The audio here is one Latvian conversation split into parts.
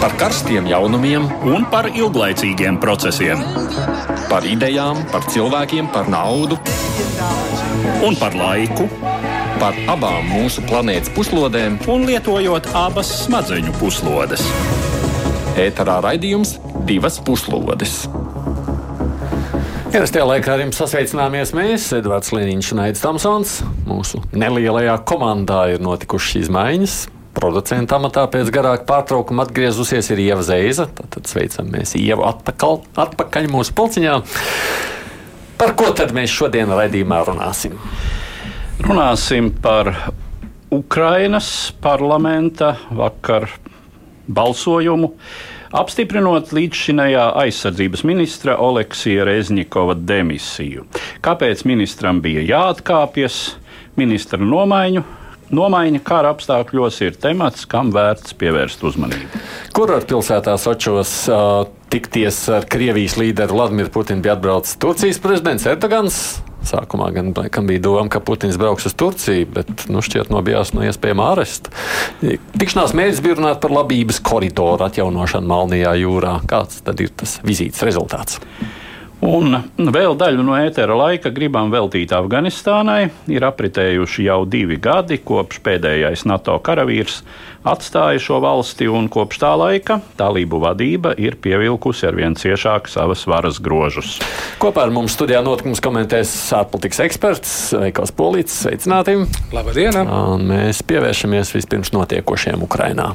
par karstiem jaunumiem un par ilglaicīgiem procesiem. Par idejām, par cilvēkiem, par naudu un par laiku. Par abām mūsu planētas puslodēm, un lietojot abas smadzeņu puslodes. Ēterā raidījums divas puslodes. Ierastajā laikā ar jums sasveicināmies mēs, Edvards Liniņš un Aits Tamsons. Mūsu nelielajā komandā ir notikušas izmaiņas. Producenta amatā pēc garāka pārtraukuma atgriezusies ir Ieva Zeiza. Tad sveicam mēs Ievu atpakaļ, atpakaļ mūsu pulciņā. Par ko tad mēs šodien raidījumā runāsim? Runāsim par Ukrainas parlamenta vakar balsojumu. Apstiprinot līdzšinējā aizsardzības ministra Oleksija Rezņikova demisiju. Kāpēc ministram bija jāatkāpjas? Ministra nomaiņu Nomaiņa kara apstākļos ir temats, kam vērts pievērst uzmanību. Kur ar pilsētā Sočos uh, tikties ar Krievijas līderu Vladimiru Putinu bija atbraucis Turcijas prezidents Erdogans? Sākumā gan bija doma, ka Putins brauks uz Turciju, bet nu, šķiet nobijās no iespējamā aresta. Tikšanās mērķis bija runāt par labības koridoru atjaunošanu Melnajā jūrā. Kāds tad ir tas vizītes rezultāts? Un vēl daļu no ētera laika gribam veltīt Afganistānai. Ir apritējuši jau divi gadi, kopš pēdējais NATO karavīrs atstāja šo valsti, un kopš tā laika talību vadība ir pievilkusi ar vien ciešāk savas varas grožus. Kopā ar mums studijā notikums komentēs ārpolitikas eksperts Veikals Polīts. Sveicināti! Labdien! Un mēs pievēršamies vispirms notiekošiem Ukrainā.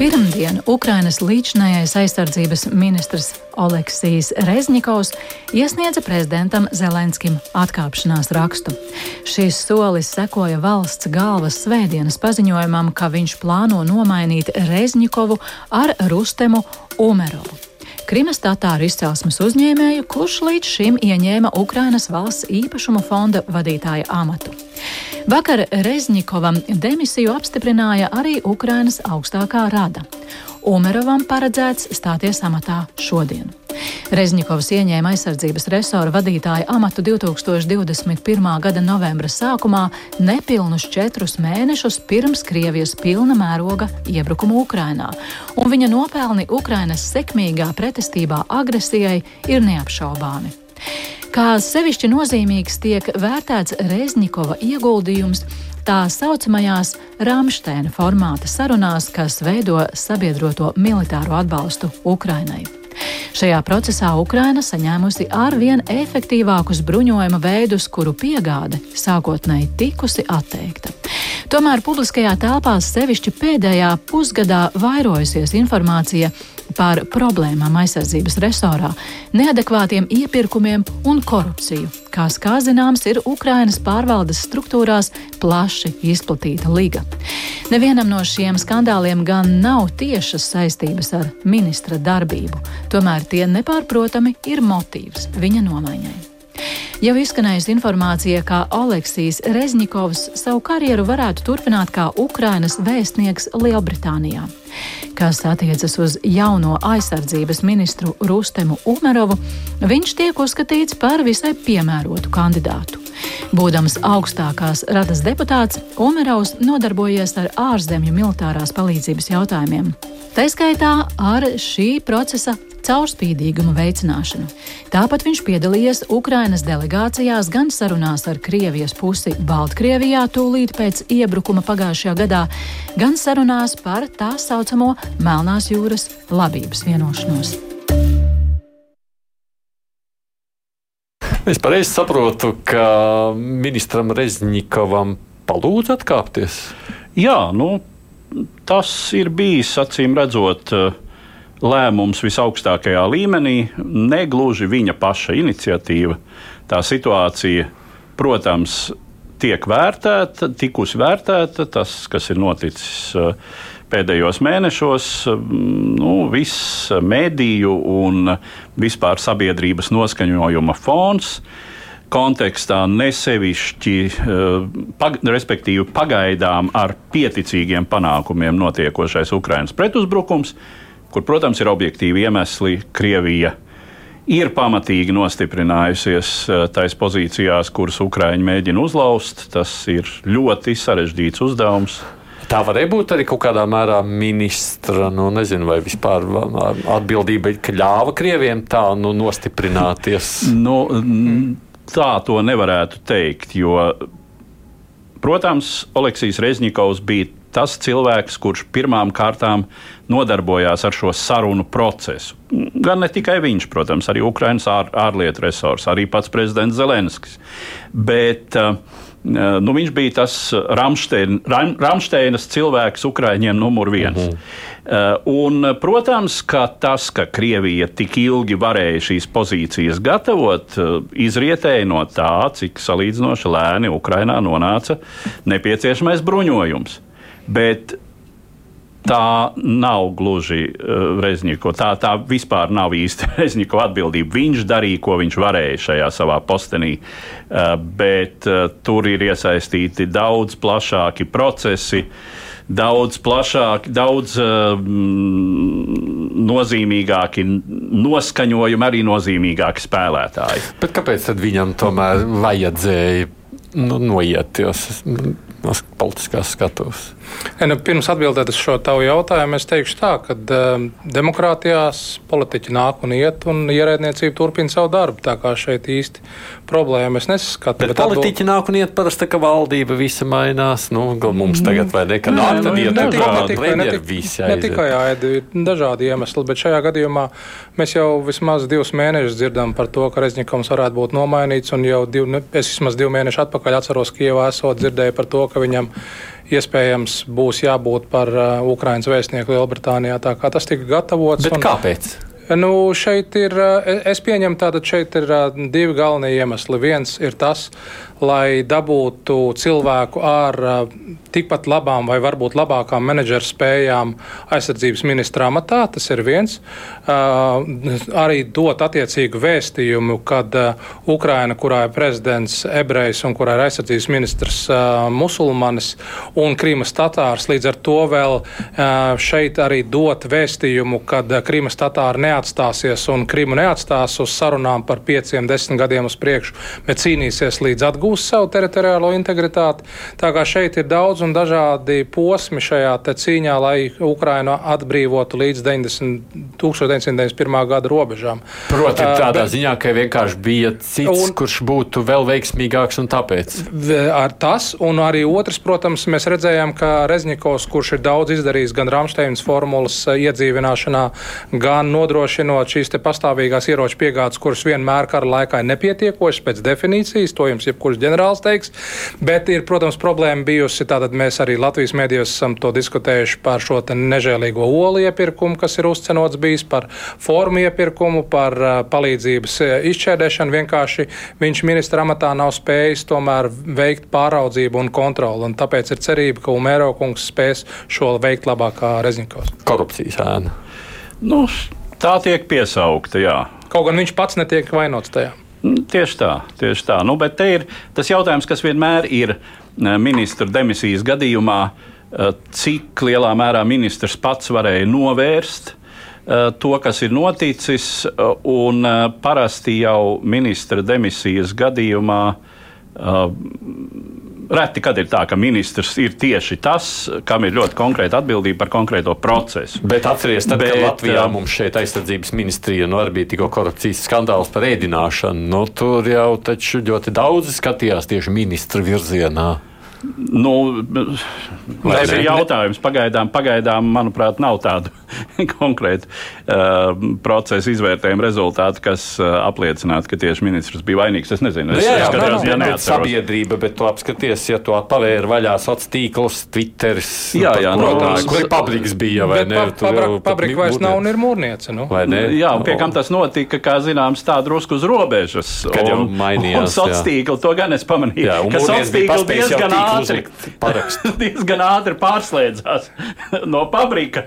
Pirmdien Ukrainas līdzinājais aizsardzības ministrs Oleksijas Rezņikovs iesniedza prezidentam Zelenskim atkāpšanās rakstu. Šīs solis sekoja valsts galvas svētdienas paziņojumam, ka viņš plāno nomainīt Rezņikovu ar Rustemu Umerovu. Krimas tatāru izcelsmes uzņēmēju, kurš līdz šim ieņēma Ukrainas valsts īpašumu fonda vadītāja amatu. Vakar Rezņikovam demisiju apstiprināja arī Ukrainas augstākā rada. Umerovam paredzēts stāties amatā šodien. Rezņikovs ieņēma aizsardzības resora vadītāja amatu 2021. gada novembra sākumā, nepilnus četrus mēnešus pirms Krievijas pilna mēroga iebrukuma Ukrainā, un viņa nopelni Ukrainas sekmīgā pretestībā agresijai ir neapšaubāmi. Kā sevišķi nozīmīgs tiek vērtēts Rezņikova ieguldījums tā saucamajās Rāmsteina formāta sarunās, kas veido sabiedroto militāro atbalstu Ukrainai. Šajā procesā Ukraina saņēmusi arvien efektīvākus bruņojuma veidus, kuru piegāde sākotnēji tikusi atteikta. Tomēr publiskajā telpā sevišķi pēdējā pusgadā vairojusies informācija par problēmām aizsardzības resorā, neadekvātiem iepirkumiem un korupciju, kas, kā zināms, ir Ukrainas pārvaldes struktūrās plaši izplatīta liga. Nevienam no šiem skandāliem gan nav tiešas saistības ar ministra darbību, tomēr tie nepārprotami ir motīvs viņa nomaiņai. Jau izskanējusi informācija, ka Oleksijas Rezņikovs savu karjeru varētu turpināt kā Ukrainas vēstnieks Lielbritānijā. Kas attiecas uz jauno aizsardzības ministru Rustemu Umerovu, viņš tiek uzskatīts par visai piemērotu kandidātu. Būdams augstākās radas deputāts, Umerovs nodarbojies ar ārzemju militārās palīdzības jautājumiem. Tā skaitā ar šī procesa caurspīdīguma veicināšanu. Tāpat viņš piedalījies Ukrainas delegācijās gan sarunās ar Krievijas pusi Baltkrievijā tūlīt pēc iebrukuma pagājušajā gadā, gan sarunās par tā saucamo Melnās jūras labības vienošanos. Es pareizi saprotu, ka ministram Rezņikovam palūdz atkāpties. Jā, nu, tas ir bijis acīm redzot. Uh, lēmums visaugstākajā līmenī, negluži viņa paša iniciatīva. Tā situācija, protams, tiek vērtēta, tikusi vērtēta, tas, kas ir noticis uh, pēdējos mēnešos, nu, viss mediju un vispār sabiedrības noskaņojuma fons kontekstā nesevišķi, uh, pag, respektīvi, pagaidām ar pieticīgiem panākumiem notiekošais Ukraiņas pretuzbrukums kur, protams, ir objektīvi iemesli. Krievija ir pamatīgi nostiprinājusies tais pozīcijās, kuras Ukraiņi mēģina uzlauzt. Tas ir ļoti sarežģīts uzdevums. Tā varēja būt arī kaut kādā mērā ministra, nu, nezinu, vai vispār atbildība, ka ļāva krieviem tā nu, nostiprināties. Nu, tā to nevarētu teikt, jo, protams, Oleksijas Rezņikovs bija tas cilvēks, kurš pirmām kārtām nodarbojās ar šo sarunu procesu. Gan ne tikai viņš, protams, arī Ukraiņas ār, ārlietu resurs, arī pats prezidents Zelenskis. Bet uh, nu, viņš bija tas Ramstein, Ram, Ramsteinas cilvēks Ukraiņiem numur viens. Uh -huh. Un, protams, ka tas, ka Krievija tik ilgi varēja šīs pozīcijas gatavot, izrietēja no tā, cik salīdzinoši lēni Ukrainā nonāca nepieciešamais bruņojums. Bet tā nav gluži uh, Rezņiko. Tā, tā vispār nav īsti Rezņiko atbildība. Viņš darīja, ko viņš varēja šajā savā postenī, uh, bet uh, tur ir iesaistīti daudz plašāki procesi. Daudz plašāki, daudz uh, nozīmīgāki noskaņojumi, arī nozīmīgāki spēlētāji. Bet kāpēc viņam tomēr vajadzēja nu, noiet? No politiskās skatuves? Ja, nu, pirms atbildēt uz šo tavu jautājumu, es teikšu tā, ka um, demokrātijās politiķi nāk un iet, un ierēdniecība turpina savu darbu. Tā kā šeit īsti problēma es nesaskatu. Bet, bet politiķi atbild... nāk un iet parasti, ka valdība visa mainās. Nu, mums tagad vai ne, ka nāk tad iet, ne, tikai, ne, tikai ēdi, ir dažādi iemesli, bet šajā gadījumā mēs jau vismaz divus mēnešus dzirdam par to, ka Rezņikums varētu būt nomainīts, un jau div, es vismaz divu mēnešu atpakaļ atceros, Kievā esot dzirdēju par to, ka viņam iespējams būs jābūt par uh, Ukraiņas vēstnieku Lielbritānijā. Tā kā tas tika gatavots. Bet un... kāpēc? Nu, šeit ir, uh, es pieņemu, tātad šeit ir uh, divi galvenie iemesli. Viens ir tas, lai dabūtu cilvēku ar tikpat labām vai varbūt labākām menedžera spējām aizsardzības ministra amatā. Tas ir viens. Arī dot attiecīgu vēstījumu, kad Ukraina, kurā ir prezidents ebrejs un kurā ir aizsardzības ministrs musulmanis un Krīmas tatārs, līdz ar to vēl šeit arī dot vēstījumu, kad Krīmas tatāri neatstāsies un Krīmu neatstās uz sarunām par pieciem, desmit gadiem uz priekšu, bet cīnīsies līdz atgūšanai atgūst savu teritoriālo integritāti. Tā kā šeit ir daudz un dažādi posmi šajā cīņā, lai Ukrainu atbrīvotu līdz 90, 1991. gada robežām. Proti, tādā uh, ziņā, ka vienkārši bija cits, un, kurš būtu vēl veiksmīgāks un tāpēc. Ar tas, un arī otrs, protams, mēs redzējām, ka Rezņikovs, kurš ir daudz izdarījis gan Ramsteins formulas iedzīvināšanā, gan nodrošinot šīs pastāvīgās ieroču piegādes, kuras vienmēr kara laikā ir nepietiekošas pēc definīcijas, to jums jebkurš ģenerālis teiks. Bet ir, protams, problēma bijusi. Tātad mēs arī Latvijas mēdījos esam to diskutējuši par šo nežēlīgo olu iepirkumu, kas ir uzcenots bijis, par formu iepirkumu, par palīdzības izšķērdēšanu. Vienkārši viņš ministra amatā nav spējis tomēr veikt pāraudzību un kontroli. Un tāpēc ir cerība, ka Umēro kungs spēs šo veikt labāk kā Reznikovs. Korupcijas ēna. Nu, tā tiek piesaukta, jā. Kaut gan viņš pats netiek vainots tajā. Tieši tā, tieši tā. Nu, bet ir tas jautājums, kas vienmēr ir eh, ministra demisijas gadījumā, eh, cik lielā mērā ministrs pats varēja novērst eh, to, kas ir noticis. Un parasti jau ministra demisijas gadījumā Reti, kad ir tā, ka ministrs ir tieši tas, kam ir ļoti konkrēta atbildība par konkrēto procesu. Bet atcerieties, tad, Bet, kad Latvijā um, mums šeit aizsardzības ministrija nu, arī bija tikko korupcijas skandāls par ēdināšanu, nu, tur jau taču ļoti daudzi skatījās tieši ministra virzienā. Nu, tas ir jautājums. Pagaidām, pagaidām, manuprāt, nav tādu konkrētu uh, procesu izvērtējumu rezultātu, kas uh, apliecinātu, ka tieši ministrs bija vainīgs. Es nezinu, es, jā, jā, es jā, jā, sabiedrība, bet tu apskaties, ja tu pavēri vaļā sociālos tīklus, Twitteris. Jā, jā, no, no, kur pabriks bija, vai ne? Pa, pabrika vairs nav un ir mūrniece. Nu. Jā, un pie kam tas notika, kā zināms, tā drusku uz robežas. Kad un, jau mainījās. Un sociālos tīkli, to gan es pamanīju. Jā, ka sociālos tīkli diezgan ātri, diezgan ātri pārslēdzās no pabrika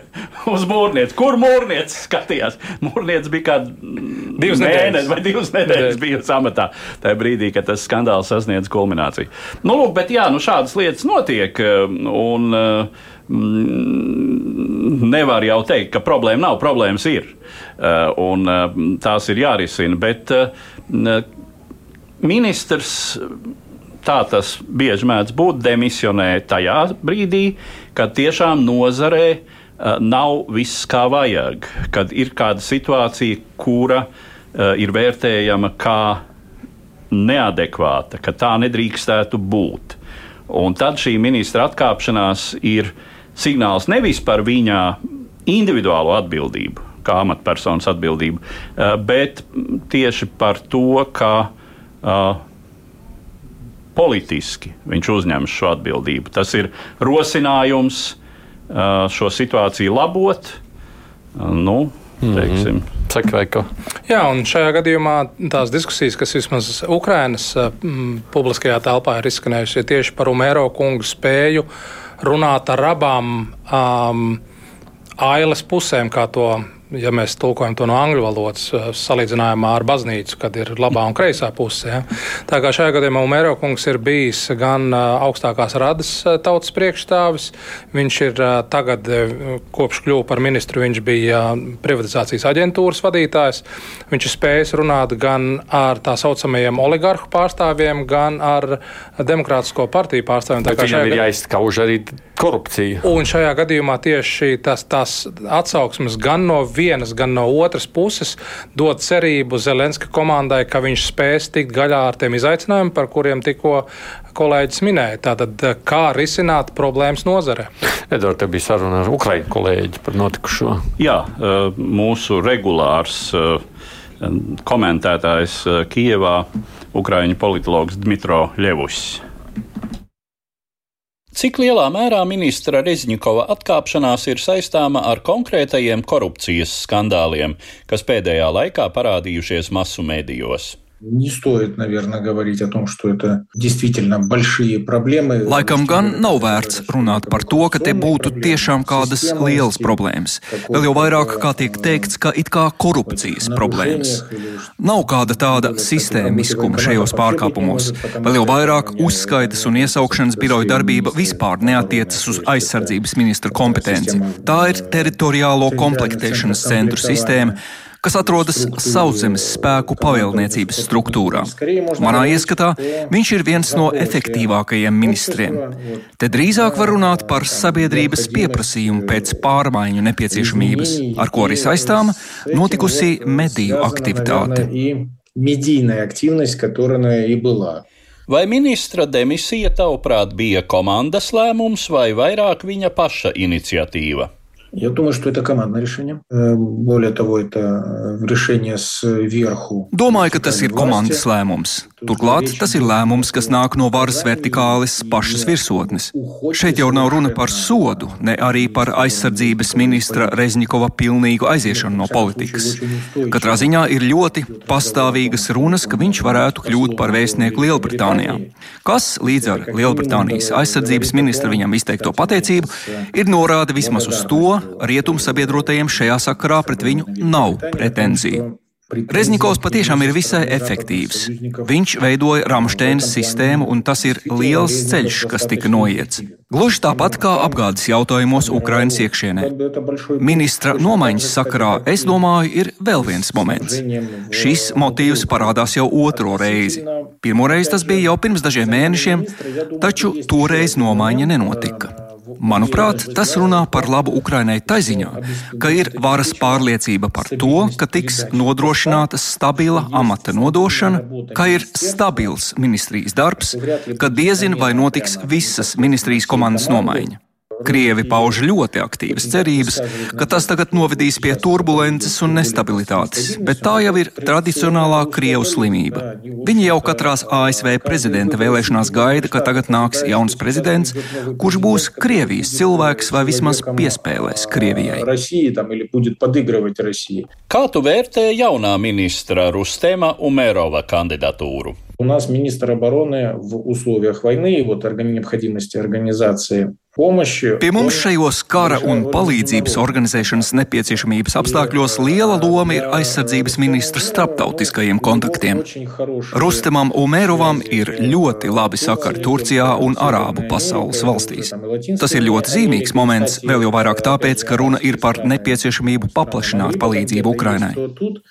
uz mūrnieci. Kur mūrnieci skatījās? Mūrnieci bija kā divas nedēļas vai divas nedēļas bijusi amatā. Tajā brīdī, kad tas skandāls sasniedz kulmināciju. Nu, lūk, bet jā, nu, šādas lietas notiek. Un, uh, nevar jau teikt, ka problēma nav, problēmas ir. Un tās ir jārisina. Bet ministrs tā tas bieži mēdz būt, demisionē tajā brīdī, kad tiešām nozarē uh, nav viss kā vajag, kad ir kāda situācija, kura uh, ir vērtējama kā neadekvāta, ka tā nedrīkstētu būt. Un tad šī ministra atkāpšanās ir signāls nevis par viņa individuālo atbildību, kā amatpersonas atbildību, bet tieši par to, ka uh, politiski viņš uzņems šo atbildību. Tas ir rosinājums šo situāciju labot. Nu, teiksim. Mm -hmm. Saka, Jā, un šajā gadījumā tās diskusijas, kas vismaz Ukrainas m, publiskajā telpā ir izskanējušas, ir tieši par Umēro kungu spēju runāt ar abām um, ailes pusēm, kā to ja mēs tulkojam to no angļu valodas, eh, salīdzinājumā ar baznīcu, kad ir labā un kreisā pusē. Ja. Tā kā šajā gadījumā Umēro kungs ir bijis gan eh, augstākās radas eh, tautas priekšstāvis, viņš ir tagad, kopš kļuva par ministru, viņš bija privatizācijas aģentūras vadītājs. Viņš ir spējis runāt gan ar tā saucamajiem oligarhu pārstāvjiem, gan ar demokrātisko partiju pārstāvjiem. Tā kā viņam ir jāizskauž arī korupcija. Un šajā gadījumā tieši tas, tas atsauksmes gan no vienas, vienas, gan no otras puses dod cerību Zelenska komandai, ka viņš spēs tikt galā ar tiem izaicinājumiem, par kuriem tikko kolēģis minēja. Tātad, kā risināt problēmas nozare? Edvards, te bija saruna ar Ukraiņu kolēģi par notikušo. Jā, mūsu regulārs komentētājs Kijevā, Ukraiņu politologs Dmitro Ļevus. Cik lielā mērā ministra Rezņikova atkāpšanās ir saistāma ar konkrētajiem korupcijas skandāliem, kas pēdējā laikā parādījušies masu medijos? Не стоит, наверное, говорить о том, что это действительно большие проблēmas. Laikam gan nav vērts runāt par to, ka te būtu tiešām kādas lielas problēmas. Vēl jau vairāk, kā tiek teikts, ka it kā korupcijas problēmas. Nav kāda tāda sistēmiskuma šajos pārkāpumos. Vēl jau vairāk uzskaitas un iesaukšanas biroja darbība vispār neatiecas uz aizsardzības ministra kompetenci. Tā ir teritoriālo komplektēšanas centru sistēma kas atrodas sauszemes spēku pavēlniecības struktūrā. Manā ieskatā viņš ir viens no efektīvākajiem ministriem. Te drīzāk var runāt par sabiedrības pieprasījumu pēc pārmaiņu nepieciešamības, ar ko arī saistāma notikusi mediju aktivitāte. Медийная активность, которая и была. Vai ministra demisija, tavuprāt, bija komandas lēmums vai vairāk viņa paša iniciatīva? Я думаю, что это командное решение. Более того, это решение сверху. Domāju, ka tas ir komandas lēmums. Turklāt tas ir lēmums, kas nāk no varas vertikālis pašas virsotnes. Šeit jau nav runa par sodu, ne arī par aizsardzības ministra Rezņikova pilnīgu aiziešanu no politikas. Katrā ziņā ir ļoti pastāvīgas runas, ka viņš varētu kļūt par vēstnieku Lielbritānijā. Kas līdz ar Lielbritānijas aizsardzības ministra viņam izteikto pateicību ir norāde vismaz uz to, rietumu sabiedrotajiem šajā sakarā pret viņu nav pretenziju. Reznikovs patiešām ir visai efektīvs. Viņš veidoja Rāmsteinas sistēmu, un tas ir liels ceļš, kas tika noiets. Gluži tāpat kā apgādes jautājumos Ukrainas iekšienē. Ministra nomaiņas sakarā, es domāju, ir vēl viens moments. Šis motīvs parādās jau otro reizi. Pirmoreiz tas bija jau pirms dažiem mēnešiem, taču toreiz nomaiņa nenotika. Manuprāt, tas runā par labu Ukrainai taiziņā, ka ir varas pārliecība par to, ka tiks nodrošināta stabila amata nodošana, ka ir stabils ministrijas darbs, ka diezin vai notiks visas ministrijas komandas nomaiņa. Krievi pauž ļoti aktīvas cerības, ka tas tagad novedīs pie turbulences un nestabilitātes, bet tā jau ir tradicionālā Krievu slimība. Viņi jau katrās ASV prezidenta vēlēšanās gaida, ka tagad nāks jauns prezidents, kurš būs Krievijas cilvēks vai vismaz piespēlēs Krievijai. Kā tu vērtē jaunā ministra Rustema Umerova kandidatūru? У нас министр обороны в условиях войны и вот необходимости организации Pie mums šajos kara un palīdzības organizēšanas nepieciešamības apstākļos liela loma ir aizsardzības ministra starptautiskajiem kontaktiem. Rustemam Umerovam ir ļoti labi sakari Turcijā un Arābu pasaules valstīs. Tas ir ļoti zīmīgs moments, vēl jau vairāk tāpēc, ka runa ir par nepieciešamību paplašināt palīdzību Ukrainai.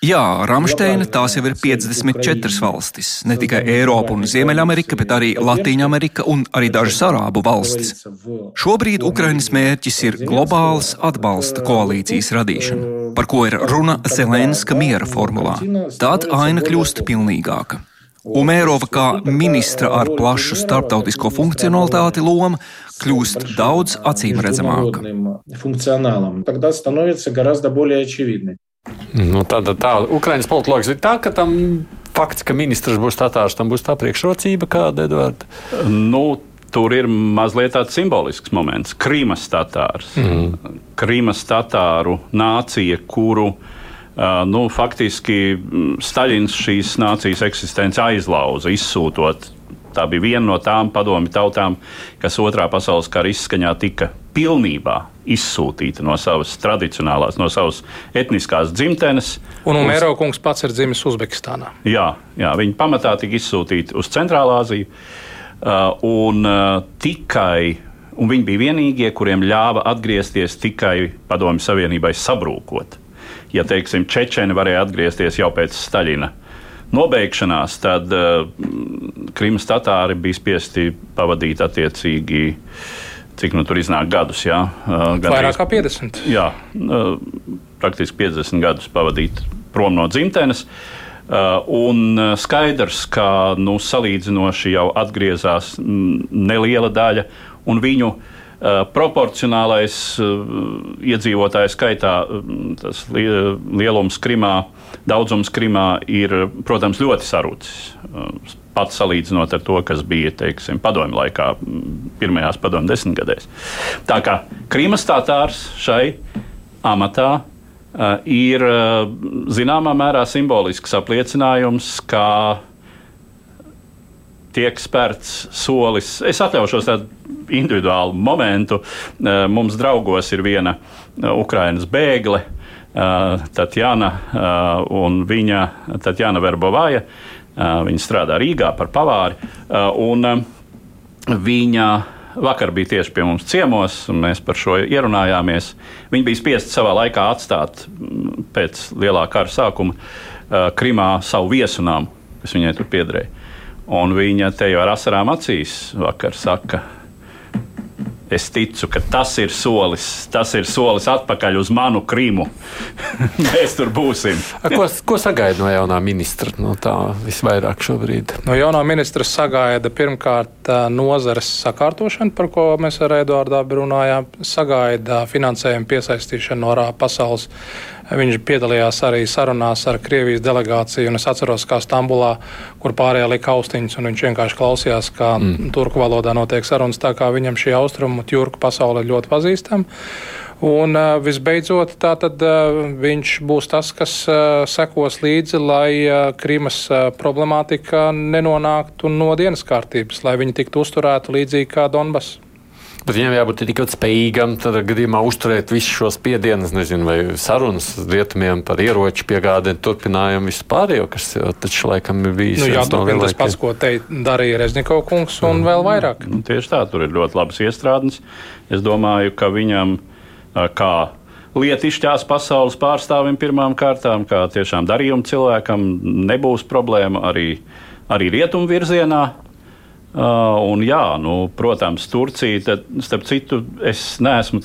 Jā, Ramsteina tās jau ir 54 valstis, ne tikai Eiropa un Ziemeļamerika, bet arī Latīņa Amerika un arī dažas Arābu valstis. Šobrīd Ukrainas mērķis ir globālas atbalsta koalīcijas radīšana, par ko ir runa Zelenska miera formulā. Tad aina kļūst pilnīgāka. Umērova kā ministra ar plašu starptautisko funkcionalitāti loma kļūst daudz acīm redzamāka. Nu, tāda tā, Ukraiņas politologs ir tā, ka tam fakts, ka ministrs būs tatārs, tam būs tā priekšrocība kāda, Edvards? Nu, tur ir mazliet tāds simbolisks moments. Krīmas tatārs. Mm. Krīmas tatāru nācija, kuru nu, faktiski Staļins šīs nācijas eksistenci aizlauza, izsūtot. Tā bija viena no tām padomju tautām, kas otrā pasaules kara izskaņā tika pilnībā izsūtīta no savas tradicionālās, no savas etniskās dzimtenes. Un Mēro kungs pats ir dzimis Uzbekistānā. Jā, jā viņi pamatā tika izsūtīti uz Centrālā Aziju. Uh, un uh, tikai un viņi bija vienīgie, kuriem ļāva atgriezties tikai Padomju Savienībai sabrūkot. Ja, teiksim, Čečeni varēja atgriezties jau pēc Staļina nobeigšanās, tad uh, Krimas tatāri bija spiesti pavadīt attiecīgi, cik nu tur iznāk gadus. Jā, uh, Vairāk kā 50. Jā, uh, praktiski 50 gadus pavadīt prom no dzimtenes. Uh, Uh, un uh, skaidrs, ka nu, salīdzinoši jau atgriezās neliela daļa, un viņu uh, proporcionālais iedzīvotāju skaitā tas lielums Krimā, daudzums Krimā ir, protams, ļoti sarūcis. Pats salīdzinot ar to, kas bija teiksim, padomju laikā, pirmajās padomju desmitgadēs. Tā kā Krimas tātārs šai amatā ir eh, zināmā mērā simbolisks apliecinājums, ka tiek spērts solis. Es atļaušos tādu individuālu momentu. Eh, mums draugos ir viena Ukrainas bēgle, Tatjana un viņa Tatjana Verbovāja. Viņa strādā Rīgā par pavāri. Un viņa Vakar bija tieši pie mums ciemos, un mēs par šo ierunājāmies. Viņi bija spiesti savā laikā atstāt mm, pēc lielā kara sākuma Krimā savu viesunām, kas viņai tur piederēja. Un viņa te jau ar asarām acīs vakar saka, Es ticu, ka tas ir solis, tas ir solis atpakaļ uz manu Krimu. Mēs tur būsim. ko, ko sagaida no jaunā ministra? No tā visvairāk šobrīd. No jaunā ministra sagaida pirmkārt nozares sakārtošanu, par ko mēs ar Eduardu runājām. Sagaida finansējumu piesaistīšanu no pasaules Viņš piedalījās arī sarunās ar Krievijas delegāciju. Es atceros, kā Stambulā, kur pārējie lika austiņas, un viņš vienkārši klausījās, kā mm. turku valodā notiek sarunas. Tā kā viņam šī austrumu turku pasaule ir ļoti pazīstama. Un visbeidzot, tātad, viņš būs tas, kas sekos līdzi, lai Krimas uh, problemātika nenonāktu no dienas kārtības, lai viņi tiktu uzturēti līdzīgi kā Donbass. Bet viņam jābūt tikpat spējīgam, tad gadījumā uzturēt visus šos spiedienus, nezinu, vai sarunas rietumiem par ieroču piegādi, turpinājumu vispārējo, kas taču laikam ir bijis. Nu, jā, turpin tas pats, ko te darīja Reznikov kungs, un mm. vēl vairāk. Nu, tieši tā, tur ir ļoti labas iestrādes. Es domāju, ka viņam kā lietišķās pasaules pārstāvim pirmām kārtām, kā tiešām darījuma cilvēkam, nebūs problēma arī, arī rietumu virzienā. Uh, un, jā, nu, protams, Turcija, tad, starp citu, es neesmu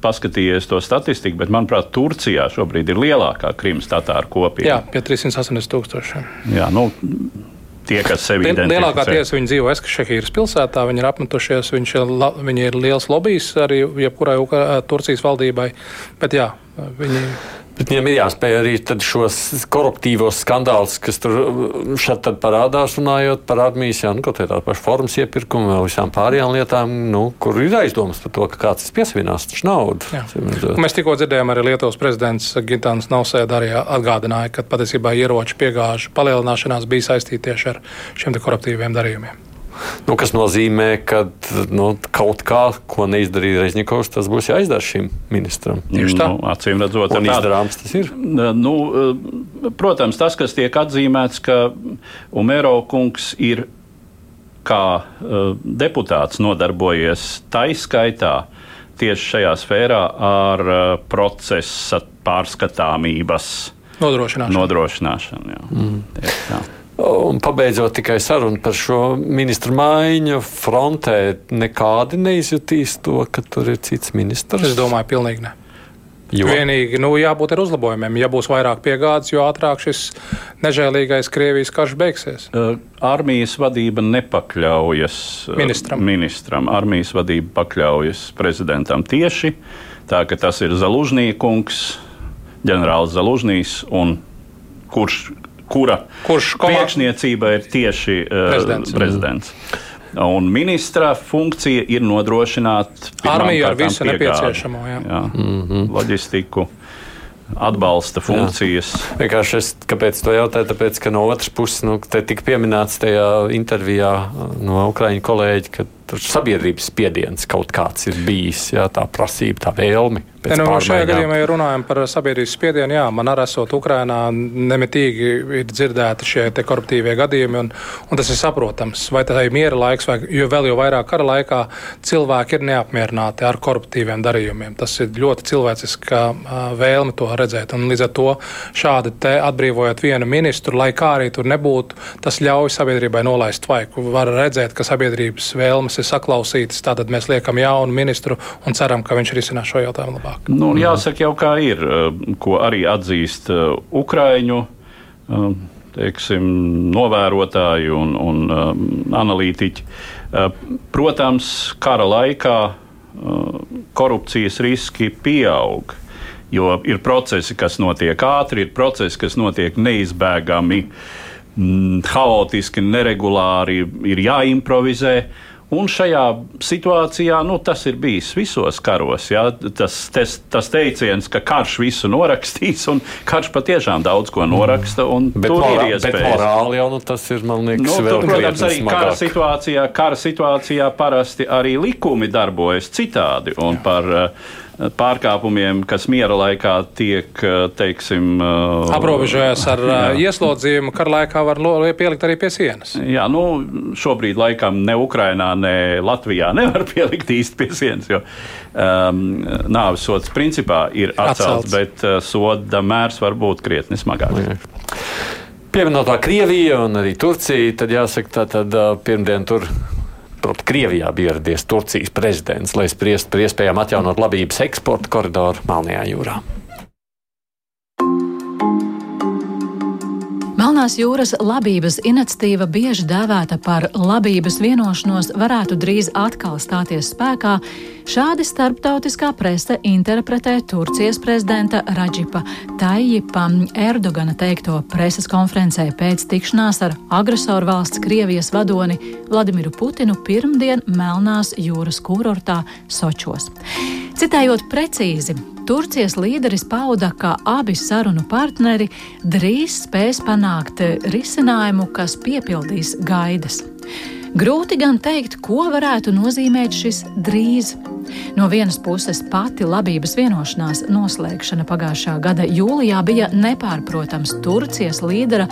paskatījies to statistiku, bet, manuprāt, Turcijā šobrīd ir lielākā Krimas tatāru kopiena. Jā, pie 380 tūkstošiem. Jā, nu, tie, kas sevi identificē. Lielākā tiesa viņi dzīvo Eskašehīras pilsētā, viņi ir apmetušies, viņš viņi ir liels lobbijs arī jebkurai Turcijas valdībai, bet jā, viņi. Bet viņiem ir jāspēj arī šos koruptīvos skandālus, kas tur uh, šeit parādās, runājot par armijas, nu, kaut kādā pašā formas iepirkumu, vēl visām pārējām lietām, nu, kur ir aizdomas par to, ka kāds piesavinās taču naudu. Mēs tikko dzirdējām, arī Lietuvas prezidents Gitāns Nausēda arī atgādināja, ka patiesībā ieroču piegāžu palielināšanās bija saistīta tieši ar šiem koruptīviem darījumiem. Nu, kas nozīmē, ka nu, kaut kā, ko neizdarīja Reiznikovs, tas būs jāizdara šim ministram. Tieši tā. Nu, acīm redzot, un izdarāms tas ir. Nu, protams, tas, kas tiek atzīmēts, ka Umero kungs ir kā uh, deputāts nodarbojies taiskaitā tieši šajā sfērā ar uh, procesa pārskatāmības nodrošināšanu. nodrošināšanu jā. mm. Tieši, Un pabeidzot tikai sarunu par šo ministru maiņu, frontē nekādi neizjutīs to, ka tur ir cits ministrs. Es domāju, pilnīgi ne. Jo? Vienīgi nu, jābūt ar uzlabojumiem. Ja būs vairāk piegādes, jo ātrāk šis nežēlīgais Krievijas karš beigsies. Uh, armijas vadība nepakļaujas ministram. ministram. Armijas vadība pakļaujas prezidentam tieši tā, ka tas ir Zalužņīkungs, ģenerālis Zalužņīs, kurš, kura priekšniecība ir tieši uh, prezidents. prezidents. Un ministra funkcija ir nodrošināt armiju ar visu piegādi, nepieciešamo, jā. Jā, mm -hmm. loģistiku atbalsta funkcijas. Jā. Vienkārši es kāpēc to jautāju? Tāpēc, ka no otras puses, nu, te tika pieminēts tajā intervijā no Ukraiņu kolēģi, ka sabiedrības spiediens kaut kāds ir bijis, jā, tā prasība, tā vēlme. Ja, nu, šajā gadījumā, ja runājam par sabiedrības spiedienu, jā, man arī esot Ukrainā, nemitīgi ir dzirdēti šie koruptīvie gadījumi, un, un tas ir saprotams. Vai tas ir miera laiks, vai jo vēl jau vairāk kara laikā cilvēki ir neapmierināti ar koruptīviem darījumiem. Tas ir ļoti cilvēciska vēlme to redzēt, un līdz ar to šādi te atbrīvojot vienu ministru, lai kā arī tur nebūtu, tas ļauj sabiedrībai nolaist vaiku. Var redzēt, ka sabiedrības vēlmes ir saklausītas, tātad mēs liekam jaunu ministru un ceram, ka viņš risinās šo jautājumu labāk. Nu, jāsaka, jau kā ir, ko arī atzīst Ukraiņu teiksim, novērotāji un, un analītiķi. Protams, kara laikā korupcijas riski pieaug. Jo ir procesi, kas notiek ātri, ir procesi, kas notiek neizbēgami, haotiski, neregulāri, ir jāimprovizē. Un šajā situācijā nu, tas ir bijis visos karos. Ja? Tas, tas, tas teiciens, ka karš visu norakstīs, un karš patiešām daudz ko noraksta. Bet, tur morā. Bet morāli jau nu, tas ir, liekas, nu, tur, protams, arī kara situācijā, kara situācijā parasti arī likumi darbojas citādi. Un Jā. par uh, pārkāpumiem, kas miera laikā tiek, teiksim, aprobežojas ar jā. ieslodzījumu, kara laikā var pielikt arī pie sienas. Jā, nu, šobrīd laikam ne Ukrainā, ne Latvijā nevar pielikt īsti pie sienas, jo um, nāves sots principā ir atcelts, atcelts. bet uh, soda mērs var būt krietni smagāks. Pieminotā Krievija un arī Turcija, tad jāsaka, tā tad pirmdien tur Proti, Krievijā bija ieradies Turcijas prezidents, lai spriestu par iespējām atjaunot labības eksporta koridoru Melnajā jūrā. Melnās jūras labības iniciatīva, bieži dēvēta par labības vienošanos, varētu drīz atkal stāties spēkā. Šādi starptautiskā prese interpretē Turcijas prezidenta Raģipa Taijipa Erdogana teikto preses konferencē pēc tikšanās ar agresoru valsts Krievijas vadoni Vladimiru Putinu pirmdien Melnās jūras kurortā Sočos. Citējot precīzi, Turcijas līderis pauda, ka abi sarunu partneri drīz spēs panākt risinājumu, kas piepildīs gaidas. Grūti gan teikt, ko varētu nozīmēt šis drīz. No vienas puses, pati labības vienošanās noslēgšana pagājušā gada jūlijā bija nepārprotams Turcijas līdera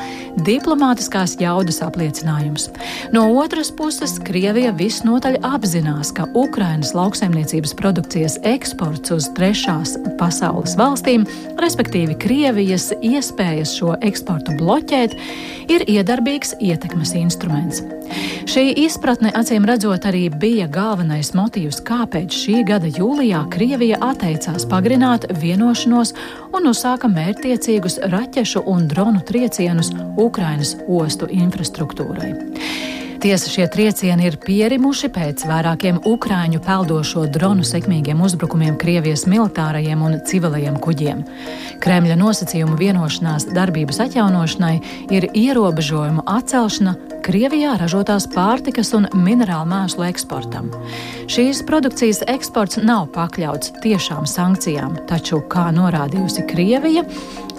diplomātiskās jaudas apliecinājums. No otras puses, Krievija visnotaļ apzinās, ka Ukrainas lauksaimniecības produkcijas eksports uz trešās pasaules valstīm, respektīvi Krievijas iespējas šo eksportu bloķēt, ir iedarbīgs ietekmes instruments. Šī izpratne, acīm redzot, arī bija galvenais motīvs, kāpēc šī gada jūlijā Krievija atteicās pagarināt vienošanos un uzsāka mērķtiecīgus raķešu un dronu triecienus Ukrainas ostu infrastruktūrai. Tiesa šie triecieni ir pierimuši pēc vairākiem ukrāņu peldošo dronu sekmīgiem uzbrukumiem Krievijas militārajiem un civilajiem kuģiem. Kremļa nosacījumu vienošanās darbības atjaunošanai ir ierobežojumu atcelšana Krievijā ražotās pārtikas un minerālu mēslu eksportam. Šīs produkcijas eksports nav pakļauts tiešām sankcijām, taču, kā norādījusi Krievija,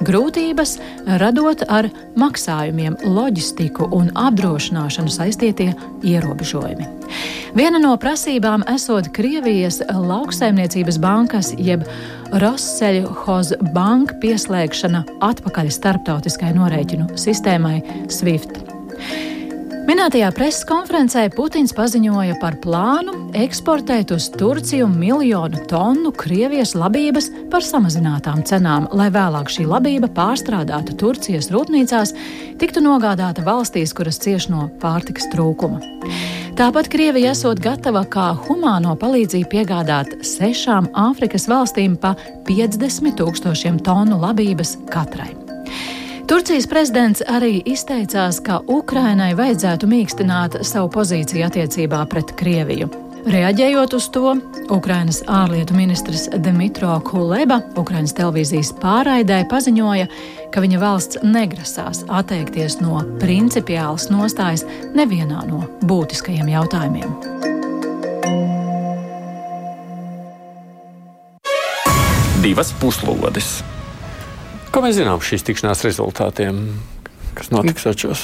grūtības radot ar maksājumiem, loģistiku un apdrošināšanu saistītie ierobežojumi. Viena no prasībām esot Krievijas lauksaimniecības bankas jeb Rossellhozbank pieslēgšana atpakaļ starptautiskai norēķinu sistēmai SWIFT. Minētajā preses konferencē Putins paziņoja par plānu eksportēt uz Turciju miljonu tonu Krievijas labības par samazinātām cenām, lai vēlāk šī labība pārstrādāta Turcijas rūpnīcās, tiktu nogādāta valstīs, kuras cieš no pārtikas trūkuma. Tāpat Krievija esot gatava kā humāno palīdzību piegādāt sešām Āfrikas valstīm pa 50 tūkstošiem tonu labības katrai. Turcijas prezidents arī izteicās, ka Ukrainai vajadzētu mīkstināt savu pozīciju attiecībā pret Krieviju. Reaģējot uz to, Ukrainas ārlietu ministrs Dmitro Kuleba Ukrainas televīzijas pārraidē paziņoja, ka viņa valsts negrasās atteikties no principiālas nostājas nevienā no būtiskajiem jautājumiem. Divas puslodes! Ko mēs zinām par šīs tikšanās rezultātiem, kas notiks atšķos?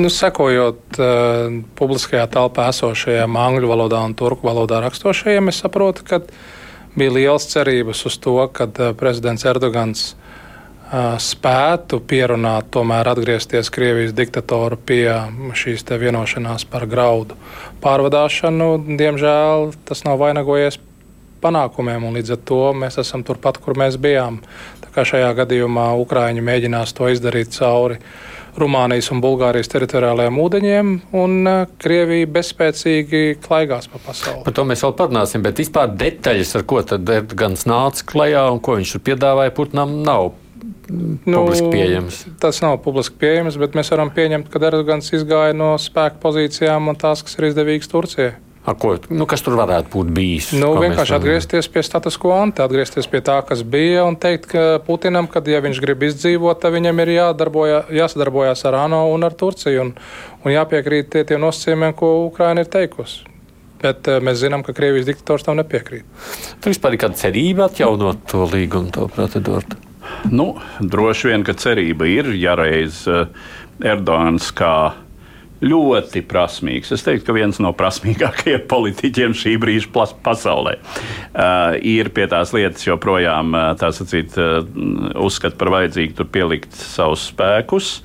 Nu, sekojot uh, publiskajā telpā esošajiem angļu valodā un turku valodā rakstošajiem, es saprotu, ka bija liels cerības uz to, ka uh, prezidents Erdogans uh, spētu pierunāt, tomēr atgriezties Krievijas diktatoru pie šīs vienošanās par graudu pārvadāšanu. Diemžēl tas nav vainagojies panākumiem, un līdz ar to mēs esam turpat, kur mēs bijām. Kā šajā gadījumā Ukrāņi mēģinās to izdarīt cauri Rumānijas un Bulgārijas teritoriālajiem ūdeņiem, un uh, Krievija bezspēcīgi klaigās pa pasauli. Par to mēs vēl parunāsim, bet vispār detaļas, ar ko tad Erdogans nāca klajā un ko viņš tur piedāvāja, Putnam nav. Nu, publiski pieejams. Tas nav publiski pieejams, bet mēs varam pieņemt, ka Erdogans izgāja no spēku pozīcijām un tās, kas ir izdevīgas Turcijai. A, ko, nu, kas tur varētu būt bijis? Nu, vienkārši atgriezties pie status quo atgriezties pie tā, kas bija, un teikt ka Putinam, ka, ja viņš grib izdzīvot, tad viņam ir jāsadarbojas ar ANO un ar Turciju, un, un jāpiekrīt tie, tiem nosacījumiem, ko Ukraina ir teikusi. Bet uh, mēs zinām, ka Krievijas diktators tam nepiekrīt. Tur vispār ir kāda cerība atjaunot to līgumu, to procedūru? Nu, droši vien, ka cerība ir, ja reiz uh, Erdogans kā ļoti prasmīgs. Es teiktu, ka viens no prasmīgākajiem politiķiem šī brīža pasaulē uh, ir pie tās lietas joprojām uh, sacīt, uh, uzskata par vajadzīgu pielikt savus spēkus.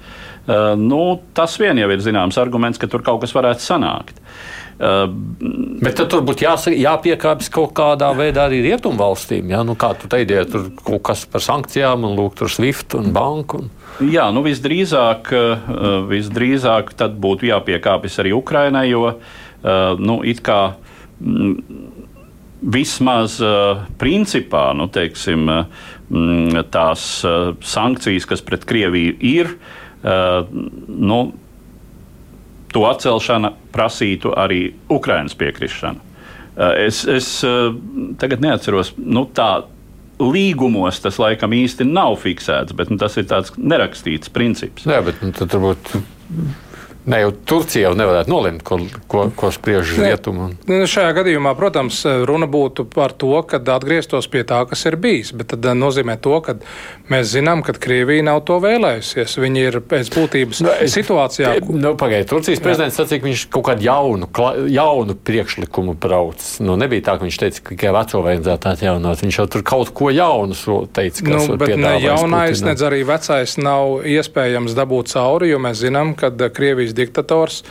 Uh, nu, tas vien jau ir zināms arguments, ka tur kaut kas varētu sanākt. Uh, Bet tad tur būtu jāpiekāpjas kaut kādā veidā arī rietumvalstīm. Ja? Nu, kā tu teici, tur kaut kas par sankcijām, un lūk, tur SWIFT un banku. Un... Jā, nu visdrīzāk, eh, visdrīzāk tad būtu jāpiekāpjas arī Ukrainai, jo eh, nu, it kā mm, vismaz eh, principā nu, teiksim, mm, tās sankcijas, kas pret Krieviju ir, nu, to atcelšana prasītu arī Ukraiņas piekrišanu. Es, es tagad neatceros, nu, tā līgumos tas laikam īsti nav fiksēts, bet nu, tas ir tāds nerakstīts princips. Jā, bet nu, tad varbūt Ne jau Turcija jau nevarētu nolemt, ko, ko, ko spriež rietumu. Nu, šajā gadījumā, protams, runa būtu par to, ka atgrieztos pie tā, kas ir bijis. Bet tas eh, nozīmē to, ka mēs zinām, ka Krievija nav to vēlējusies. Viņi ir pēc būtības nu, es, situācijā. Nu, Pagaidiet, Turcijas prezidents sacīja, ka viņš kaut kādu jaunu, jaunu priekšlikumu brauc. Nu, nebija tā, ka viņš teica, ka tikai veco vajadzētu atjaunot. Viņš jau tur kaut ko jaunu teica. Nu, bet ne jaunais, nedz arī vecais nav iespējams dabūt cauri, jo mēs zinām, ka Krievijas diktators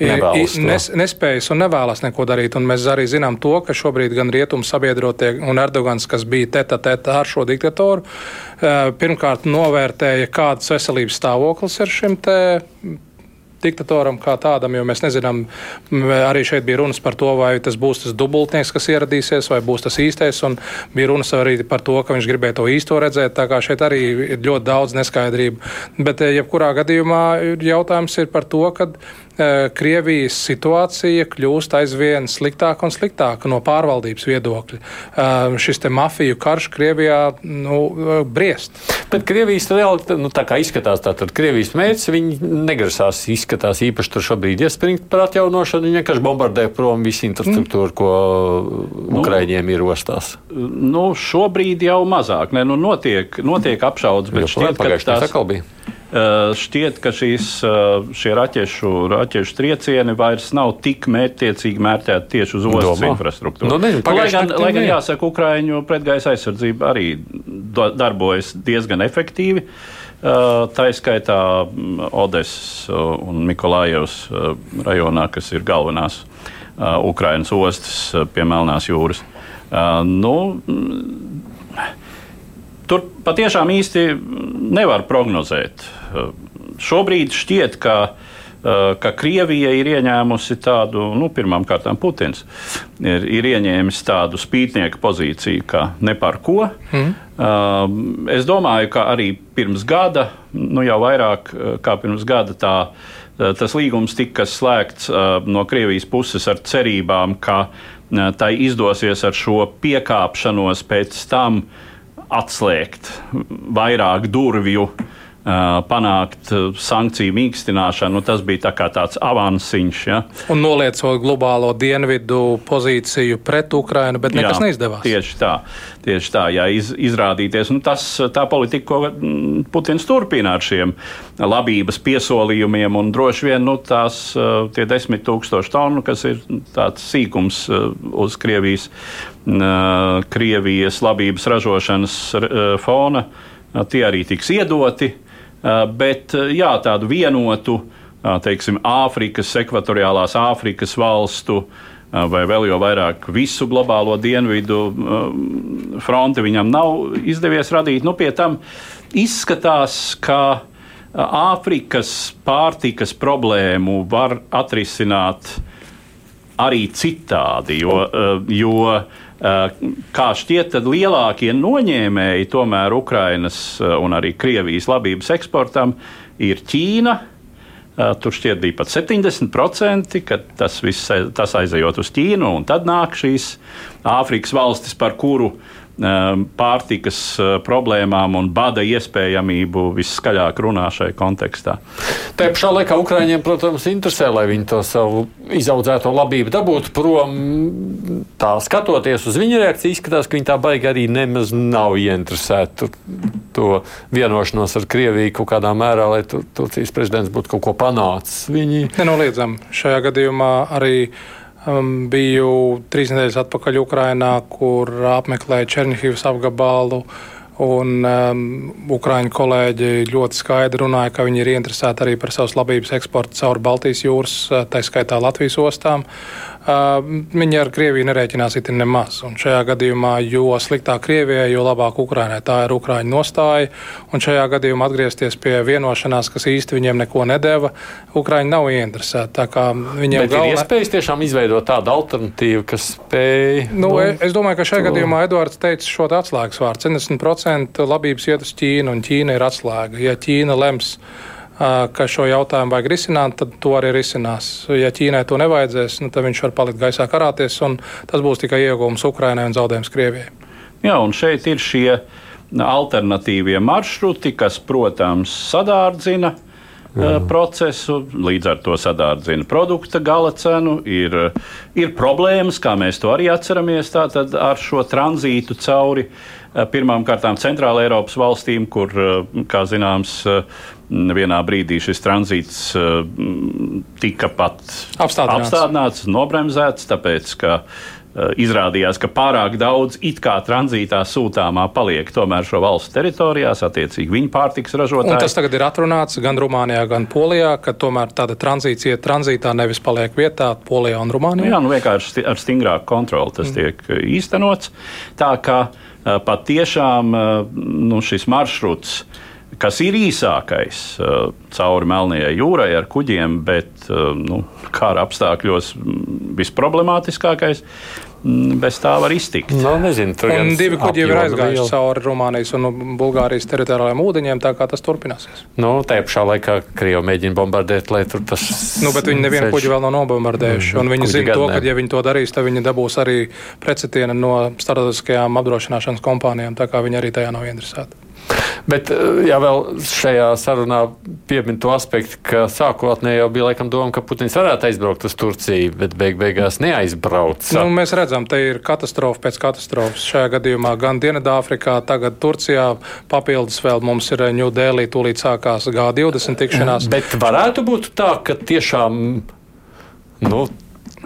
nes, nespējas un nevēlas neko darīt. Un mēs arī zinām to, ka šobrīd gan rietumu sabiedrotie un Erdogans, kas bija teta teta ar šo diktatoru, eh, pirmkārt novērtēja, kāds veselības stāvoklis ir šim te diktatoram kā tādam, jo mēs nezinām, arī šeit bija runas par to, vai tas būs tas dubultnieks, kas ieradīsies, vai būs tas īstais. Un bija runas arī par to, ka viņš gribēja to īsto redzēt. Tā kā šeit arī ir ļoti daudz neskaidrību. Bet, eh, jebkurā gadījumā, jautājums ir par to, ka Krievijas situācija kļūst aizvien sliktāka un sliktāka no pārvaldības viedokļa. Šis te mafiju karš Krievijā nu, briest. Bet Krievijas realitāte, nu, tā kā izskatās, tātad Krievijas mērķis, viņi negrasās izskatās īpaši tur šobrīd iespringt par atjaunošanu, viņi vienkārši bombardē prom visu infrastruktūru, ko nu, Ukraiņiem ir ostās. Nu, šobrīd jau mazāk, ne, nu, notiek, notiek apšaudas, bet šķiet, ka tās atkal bija. Uh, šķiet, ka šīs, uh, šie raķešu, raķešu triecieni vairs nav tik mērķtiecīgi mērķēti tieši uz ostas infrastruktūru. Nu, ne, nu, lai gan, lai gan jāsaka, Ukraiņu pretgaisa aizsardzība arī darbojas diezgan efektīvi. Uh, tā izskaitā mm, Odesas un Mikolājevas rajonā, kas ir galvenās Ukraiņas ostas pie Melnās jūras. Nu, Tur patiešām īsti nevar prognozēt. Šobrīd šķiet, ka, ka Krievija ir ieņēmusi tādu, nu, pirmām kārtām Putins ir, ir ieņēmis tādu spītnieku pozīciju, ka ne par ko. Mm. Es domāju, ka arī pirms gada, nu jau vairāk kā pirms gada, tā, tas līgums tika slēgts no Krievijas puses ar cerībām, ka tai izdosies ar šo piekāpšanos pēc tam atslēgt vairāk durvju, panākt sankciju mīkstināšanu. Nu, tas bija tā tāds avansiņš. Ja. Un noliecot globālo dienvidu pozīciju pret Ukrainu, bet nekas jā, neizdevās. Tieši tā, tieši tā jā, iz, izrādīties. Nu, tas, tā politika, ko mm, Putins turpina ar šiem labības piesolījumiem, un droši vien nu, tās tie desmit tūkstoši tonu, kas ir tāds sīkums uz Krievijas Krievijas labības ražošanas fona, tie arī tiks iedoti. Bet jā, tādu vienotu, teiksim, Āfrikas, ekvatoriālās Āfrikas valstu vai vēl jau vairāk visu globālo dienvidu fronti viņam nav izdevies radīt. Nu, pie tam izskatās, ka Āfrikas pārtikas problēmu var atrisināt arī citādi, jo, jo Eh, kā šķiet, tad lielākie noņēmēji tomēr Ukrainas un arī Krievijas labības eksportam ir Ķīna. Tur šķiet bija pat 70%, ka tas viss tas aizejot uz Ķīnu, un tad nāk šīs Āfrikas valstis, par kuru uh, pārtikas uh, problēmām un bada iespējamību viskaļāk runā šajā kontekstā. Tā pašā laikā Ukraiņiem, protams, interesē, lai viņi to savu izaudzēto labību dabūtu prom. Tā skatoties uz viņu reakciju, izskatās, ka viņi tā baigi arī nemaz nav ieinteresēti to vienošanos ar Krieviju kaut kādā mērā, lai Turcijas prezidents būtu kaut ko panācis. Viņi... Nenoliedzami šajā gadījumā arī Um, biju trīs nedēļas atpakaļ Ukrainā, kur apmeklēju Černihivas apgabalu. Un um, Ukrāņu kolēģi ļoti skaidri runāja, ka viņi ir interesēti arī par savas labības eksportu caur Baltijas jūras, tā skaitā Latvijas ostām. Viņi ar Krieviju nerēķinās it nemaz. Un šajā gadījumā, jo sliktāk Krievijai, jo labāk Ukrainai. Tā ir Ukrāņu nostāja. Un šajā gadījumā atgriezties pie vienošanās, kas īsti viņiem neko nedēva, Ukrāņi nav ieinteresēti. Viņiem Bet galvenā... ir iespējas tiešām izveidot tādu alternatīvu, kas spēj. Nu, nu, es domāju, ka šajā to... gadījumā Edvards teica šo atslēgas vārdu. 70% labības iet uz Ķīnu, un Ķīna ir atslēga. Ja Ķīna lems ka šo jautājumu vajag risināt, tad to arī risinās. Ja Ķīnai to nevajadzēs, nu, tad viņš var palikt gaisā karāties, un tas būs tikai iegūms Ukrainai un zaudējums Krievijai. Jā, un šeit ir šie alternatīvie maršruti, kas, protams, sadārdzina Jā. procesu, līdz ar to sadārdzina produkta gala cenu. Ir, ir problēmas, kā mēs to arī atceramies, tātad ar šo tranzītu cauri pirmām kārtām Centrāla Eiropas valstīm, kur, kā zināms, vienā brīdī šis tranzīts tika pat apstādināts, apstādināts nobremzēts, tāpēc, ka izrādījās, ka pārāk daudz it kā tranzītā sūtāmā paliek tomēr šo valstu teritorijās, attiecīgi viņu pārtiks ražotāji. Un tas tagad ir atrunāts gan Rumānijā, gan Polijā, ka tomēr tāda tranzīcija tranzītā nevis paliek vietā Polijā un Rumānijā. Jā, nu vienkārši ar stingrāku kontroli tas mm. tiek īstenots. Tā kā patiešām nu, šis maršruts kas ir īsākais uh, cauri Melnajai jūrai ar kuģiem, bet uh, nu, kara apstākļos visproblemātiskākais. bez tā var iztikt. No, nu, nezinu, un divi kuģi jau ir aizgājuši cauri Rumānijas un Bulgārijas teritoriālajiem ūdeņiem, tā kā tas turpināsies. Nu, tajā pašā laikā Krievija mēģina bombardēt, lai tur tas. Nu, bet viņi nevienu kuģi vēl nav nobombardējuši. Mm, viņi zina to, ka, ja viņi to darīs, tad viņi dabūs arī precitienu no starptautiskajām apdrošināšanas kompānijām, tā kā viņi arī tajā nav interesēti. Bet, eh, ja vēl šajā sarunā piemin to aspektu, ka sākotnēji jau bija laikam doma, ka Putins varētu aizbraukt uz Turciju, bet beig beigās neaizbrauca. Nu, mēs redzam, te ir katastrofa pēc katastrofas. Šajā gadījumā gan Dienvidāfrikā, tagad Turcijā, papildus vēl mums ir Ņūdēlī, tūlīt sākās G20 tikšanās. Bet varētu būt tā, ka tiešām. Nu,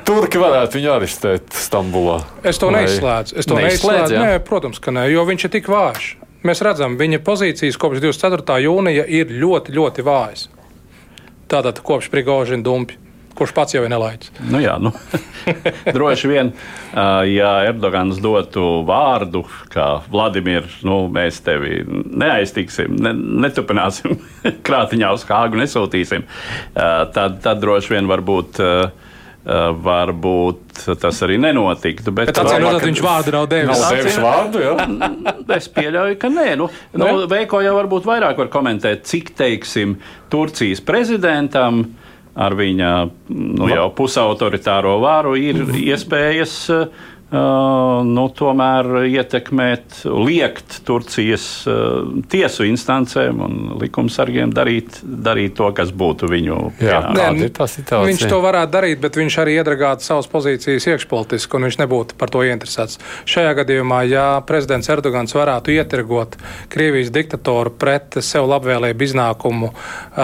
Turki varētu viņu arestēt Stambulā. Es to neizslēdzu. Es to neizslēdzu. Nē, protams, ka nē, jo viņš ir tik vājš mēs redzam, viņa pozīcijas kopš 24. jūnija ir ļoti, ļoti vājas. Tātad kopš Prigožina dumpi. Kurš pats jau ir nelaiķis? Nu jā, nu, droši vien, ja Erdogans dotu vārdu, ka Vladimir, nu, mēs tevi neaiztiksim, ne, neturpināsim krātiņā uz kāgu, nesūtīsim, tad, tad droši vien varbūt uh, Eh, varbūt tas arī nenotiktu. Bet, bet atcīm redzot, viņš vārdu nav devis. Nav devis vārdu, jā? es pieļauju, ka nē. Nu, nu, Veiko jau varbūt vairāk var komentēt, cik, teiksim, Turcijas prezidentam ar viņa nu, jau pusautoritāro varu ir iespējas uh, nu, tomēr ietekmēt, liekt Turcijas tiesu instancēm un likumsargiem darīt, darīt to, kas būtu viņu pienākums. Viņš to varētu darīt, bet viņš arī iedragātu savas pozīcijas iekšpolitiski, un viņš nebūtu par to interesēts. Šajā gadījumā, ja prezidents Erdogans varētu ietirgot Krievijas diktatoru pret sev labvēlību iznākumu uh,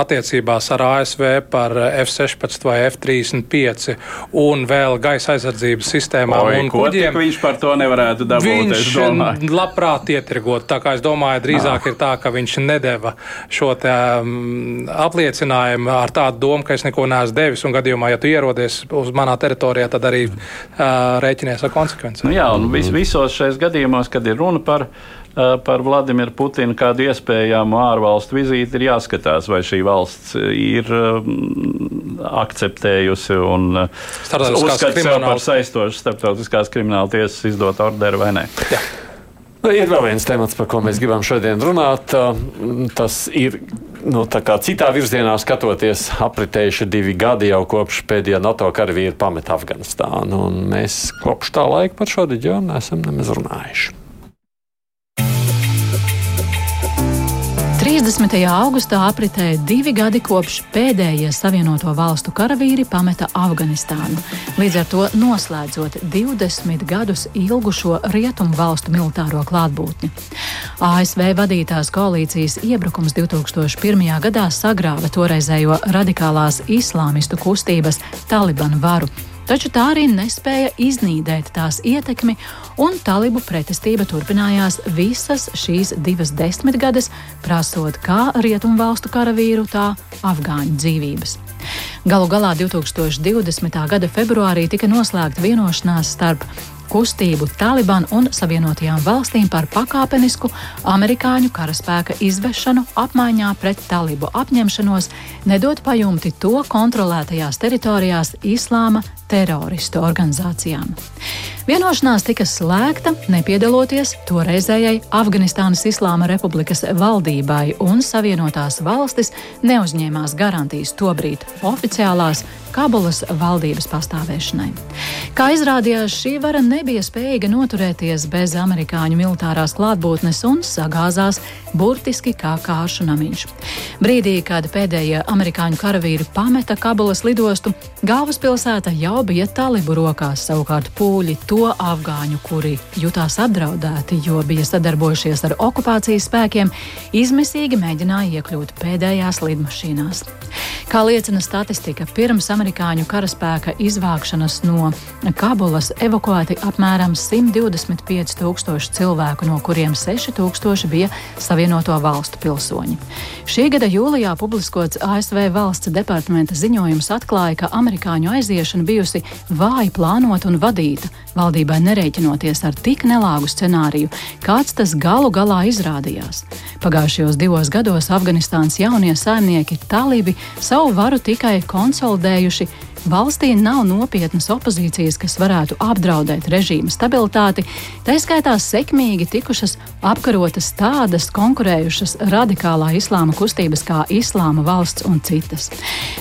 attiecībās ar ASV par F-16 vai F-35 un vēl gaisa aizsardzības sistēmā Oi, un kuģiem. Viņš par to nevarētu dabūt. Viņš labprāt ietirgot. Tā kā es domāju, drīzāk ah. ir tā, ka viņš nedeva šo te, um, apliecinājumu ar tādu domu, ka es neko neesmu devis. Un gadījumā, ja tu ierodies uz manā teritorijā, tad arī uh, rēķinies ar konsekvencēm. Nu jā, un vis, visos šajos gadījumos, kad ir runa par par Vladimiru Putinu kādu iespējamu ārvalstu vizīti, ir jāskatās, vai šī valsts ir akceptējusi un uzskata sev par saistošu starptautiskās krimināla tiesas izdot orderu vai nē. Jā. Nu, ir vēl viens temats, par ko mēs gribam šodien runāt. Tas ir nu, citā virzienā skatoties, apritējuši divi gadi jau kopš pēdējā NATO karavīra pameta Afganistānu. Mēs kopš tā laika par šo reģionu neesam nemaz runājuši. 30. augustā apritēja divi gadi kopš pēdējie Savienoto valstu karavīri pameta Afganistānu, līdz ar to noslēdzot 20 gadus ilgušo rietumu valstu militāro klātbūtni. ASV vadītās koalīcijas iebrukums 2001. gadā sagrāva toreizējo radikālās islāmistu kustības Taliban varu taču tā arī nespēja iznīdēt tās ietekmi, un talibu pretestība turpinājās visas šīs divas desmitgades, prasot kā rietumvalstu karavīru, tā afgāņu dzīvības. Galu galā 2020. gada februārī tika noslēgta vienošanās starp kustību Taliban un Savienotajām valstīm par pakāpenisku amerikāņu karaspēka izvešanu apmaiņā pret talibu apņemšanos nedot pajumti to kontrolētajās teritorijās islāma teroristu organizācijām. Vienošanās tika slēgta, nepiedaloties toreizējai Afganistānas Islāma Republikas valdībai, un Savienotās valstis neuzņēmās garantijas tobrīd oficiālās Kabulas valdības pastāvēšanai. Kā izrādījās, šī vara nebija spējīga noturēties bez amerikāņu militārās klātbūtnes un sagāzās burtiski kā kāršu namiņš. Brīdī, kad pēdējie amerikāņu karavīri pameta Kabulas lidostu, galvaspilsēta jau bija talibu rokās, savukārt pūļi to afgāņu, kuri jutās apdraudēti, jo bija sadarbojušies ar okupācijas spēkiem, izmisīgi mēģināja iekļūt pēdējās lidmašīnās. Kā liecina statistika, pirms amerikāņu karaspēka izvākšanas no Kabulas evakuēti apmēram 125 tūkstoši cilvēku, no kuriem 6 tūkstoši bija Savienoto valstu pilsoņi. Šī gada jūlijā publiskots ASV valsts departamenta ziņojums atklāja, ka amerikāņu aiziešana bijusi vāji plānota un vadīta, valdībai nerēķinoties ar tik nelāgu scenāriju, kāds tas galu galā izrādījās. Pagājušajos divos gados Afganistānas jaunie saimnieki talibi savu varu tikai konsolidējuši valstī nav nopietnas opozīcijas, kas varētu apdraudēt režīma stabilitāti, tā skaitā sekmīgi tikušas apkarotas tādas konkurējušas radikālā islāma kustības kā Islāma valsts un citas.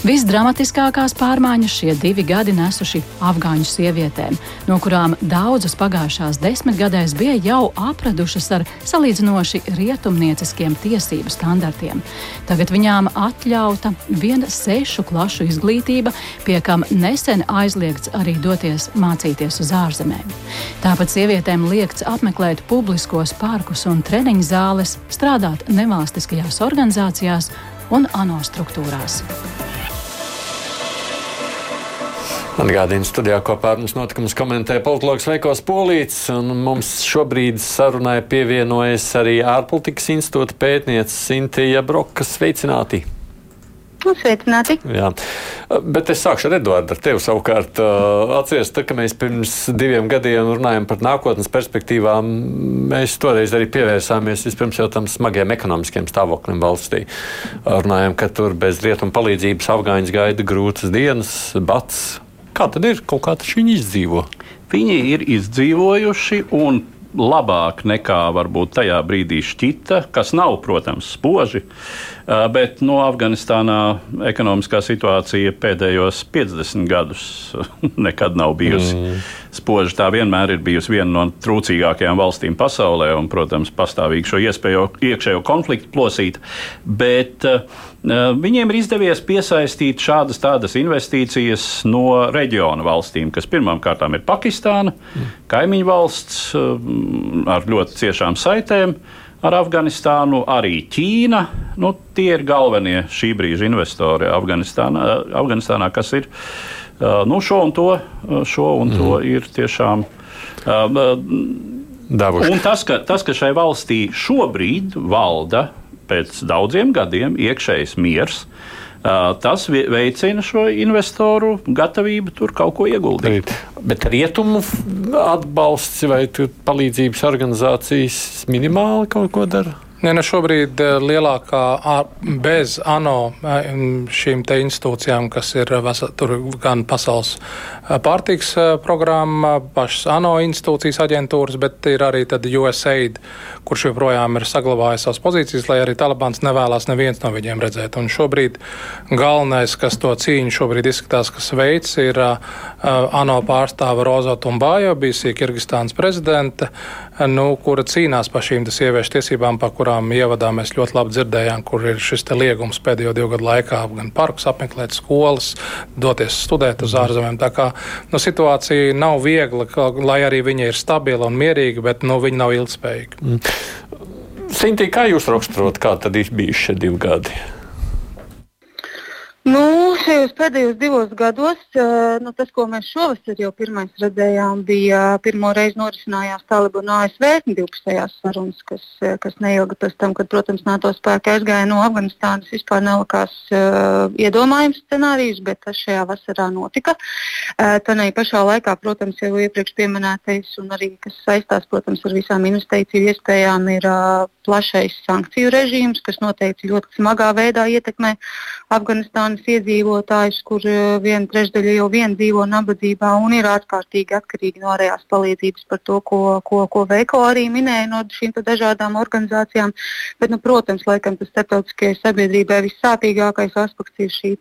Visdramatiskākās pārmaiņas šie divi gadi nesuši afgāņu sievietēm, no kurām daudzas pagājušās desmitgadēs bija jau apradušas ar salīdzinoši rietumnieciskiem tiesību standartiem. Tagad viņām atļauta viena sešu klašu izglītība, pie kam nesen aizliegts arī doties mācīties uz ārzemēm. Tāpat sievietēm liekts apmeklēt publiskos parkus un treniņu zāles, strādāt nevalstiskajās organizācijās un ANO struktūrās. Atgādījums studijā kopā ar mums notikumus komentē politologs Veikos Polīts, un mums šobrīd sarunai pievienojas arī ārpolitikas institūta pētniece Sintija Broka. Sveicināti! Nu, sveicināti! Jā. Bet es sākšu ar Eduardu. Ar tevi savukārt atceries, tā, ka mēs pirms diviem gadiem runājām par nākotnes perspektīvām. Mēs toreiz arī pievērsāmies vispirms jau tam smagiem ekonomiskiem stāvoklim valstī. Runājām, ka tur bez rietumu palīdzības Afgāņus gaida grūtas dienas, bats, Kā tad ir? Kaut kā viņi izdzīvo. Viņi ir izdzīvojuši un labāk nekā varbūt tajā brīdī šķita, kas nav, protams, spoži. Bet no Afganistānā ekonomiskā situācija pēdējos 50 gadus nekad nav bijusi mm. spoža. Tā vienmēr ir bijusi viena no trūcīgākajām valstīm pasaulē, un, protams, pastāvīgi šo iespēju iekšējo konfliktu plosīt. Bet, uh, Eh, viņiem ir izdevies piesaistīt šādas tādas investīcijas no reģiona valstīm, kas pirmkārt ir Pakistāna, mm. kaimiņu valsts ar ļoti ciešām saitēm. Ar Afganistānu arī Ķīna. Nu, tie ir galvenie šī brīža investori Afganistānā, Afganistānā kas ir nu, šo un to, šo un mm. to ir tiešām. Davuši. Un tas ka, tas, ka šai valstī šobrīd valda pēc daudziem gadiem iekšējs miers. Tas veicina šo investoru gatavību tur kaut ko ieguldīt. Bet rietumu atbalsts vai palīdzības organizācijas minimāli kaut ko dara? Ne, ne šobrīd lielākā bez ANO šīm institūcijām, kas ir tur gan pasaules pārtiks programma, pašas ANO institūcijas aģentūras, bet ir arī USAID, kurš joprojām ir saglabājis savas pozīcijas, lai arī Talibans nevēlas neviens no viņiem redzēt. Un šobrīd galvenais, kas to cīņu šobrīd izskatās, kas veids, ir ANO pārstāva Roza Tumbāja, bijusī Kirgistānas prezidente, nu, kura cīnās par šīm sieviešu tiesībām, par kurām ievadā mēs ļoti labi dzirdējām, kur ir šis liegums pēdējo divu gadu laikā gan parkus apmeklēt, skolas, doties studēt uz ārzemēm. Tā kā nu, situācija nav viegla, ka, lai arī viņa ir stabila un mierīga, bet nu, viņa nav ilgspējīga. Mm. Sintī, kā jūs raksturot, kā tad bijuši šie divi gadi? Nu, šajos pēdējos divos gados, nu, tas, ko mēs šovasar jau pirmais redzējām, bija pirmo reizi norisinājās Talibanu ASV divpusējās sarunas, kas, kas neilga pēc tam, kad, protams, NATO spēki aizgāja no Afganistānas. Vispār nelikās uh, iedomājams scenārijs, bet tas šajā vasarā notika. Uh, Tanī pašā laikā, protams, jau iepriekš pieminētais un arī, kas saistās, protams, ar visām investīciju iespējām, ir uh, plašais sankciju režīms, kas noteikti ļoti smagā veidā ietekmē Afganistānas iedzīvotājus, kur eh, viena trešdaļa jau vien dzīvo nabadzībā un ir ārkārtīgi atkarīgi no ārējās palīdzības par to, ko, ko, ko Veiko arī minēja no šīm dažādām organizācijām. Bet, nu, protams, laikam tas starptautiskajai sabiedrībai vissāpīgākais aspekts ir šī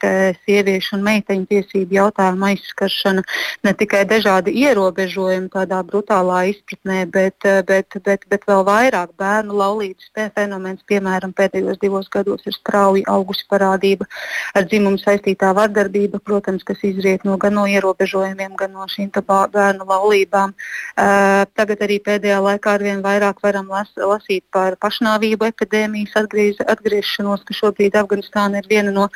sieviešu un meiteņu tiesību jautājuma aizskaršana. Ne tikai dažādi ierobežojumi tādā brutālā izpratnē, bet, eh, bet, bet, bet vēl vairāk bērnu laulības fenomens, piemēram, pēdējos divos gados ir strauji augusi parādība ar dzimumu saistītā vardarbība, protams, kas izriet no gan no ierobežojumiem, gan no šīm bērnu laulībām. Uh, tagad arī pēdējā laikā arvien vairāk varam las, lasīt par pašnāvību epidēmijas atgriez, atgriešanos, ka šobrīd Afganistāna ir viena no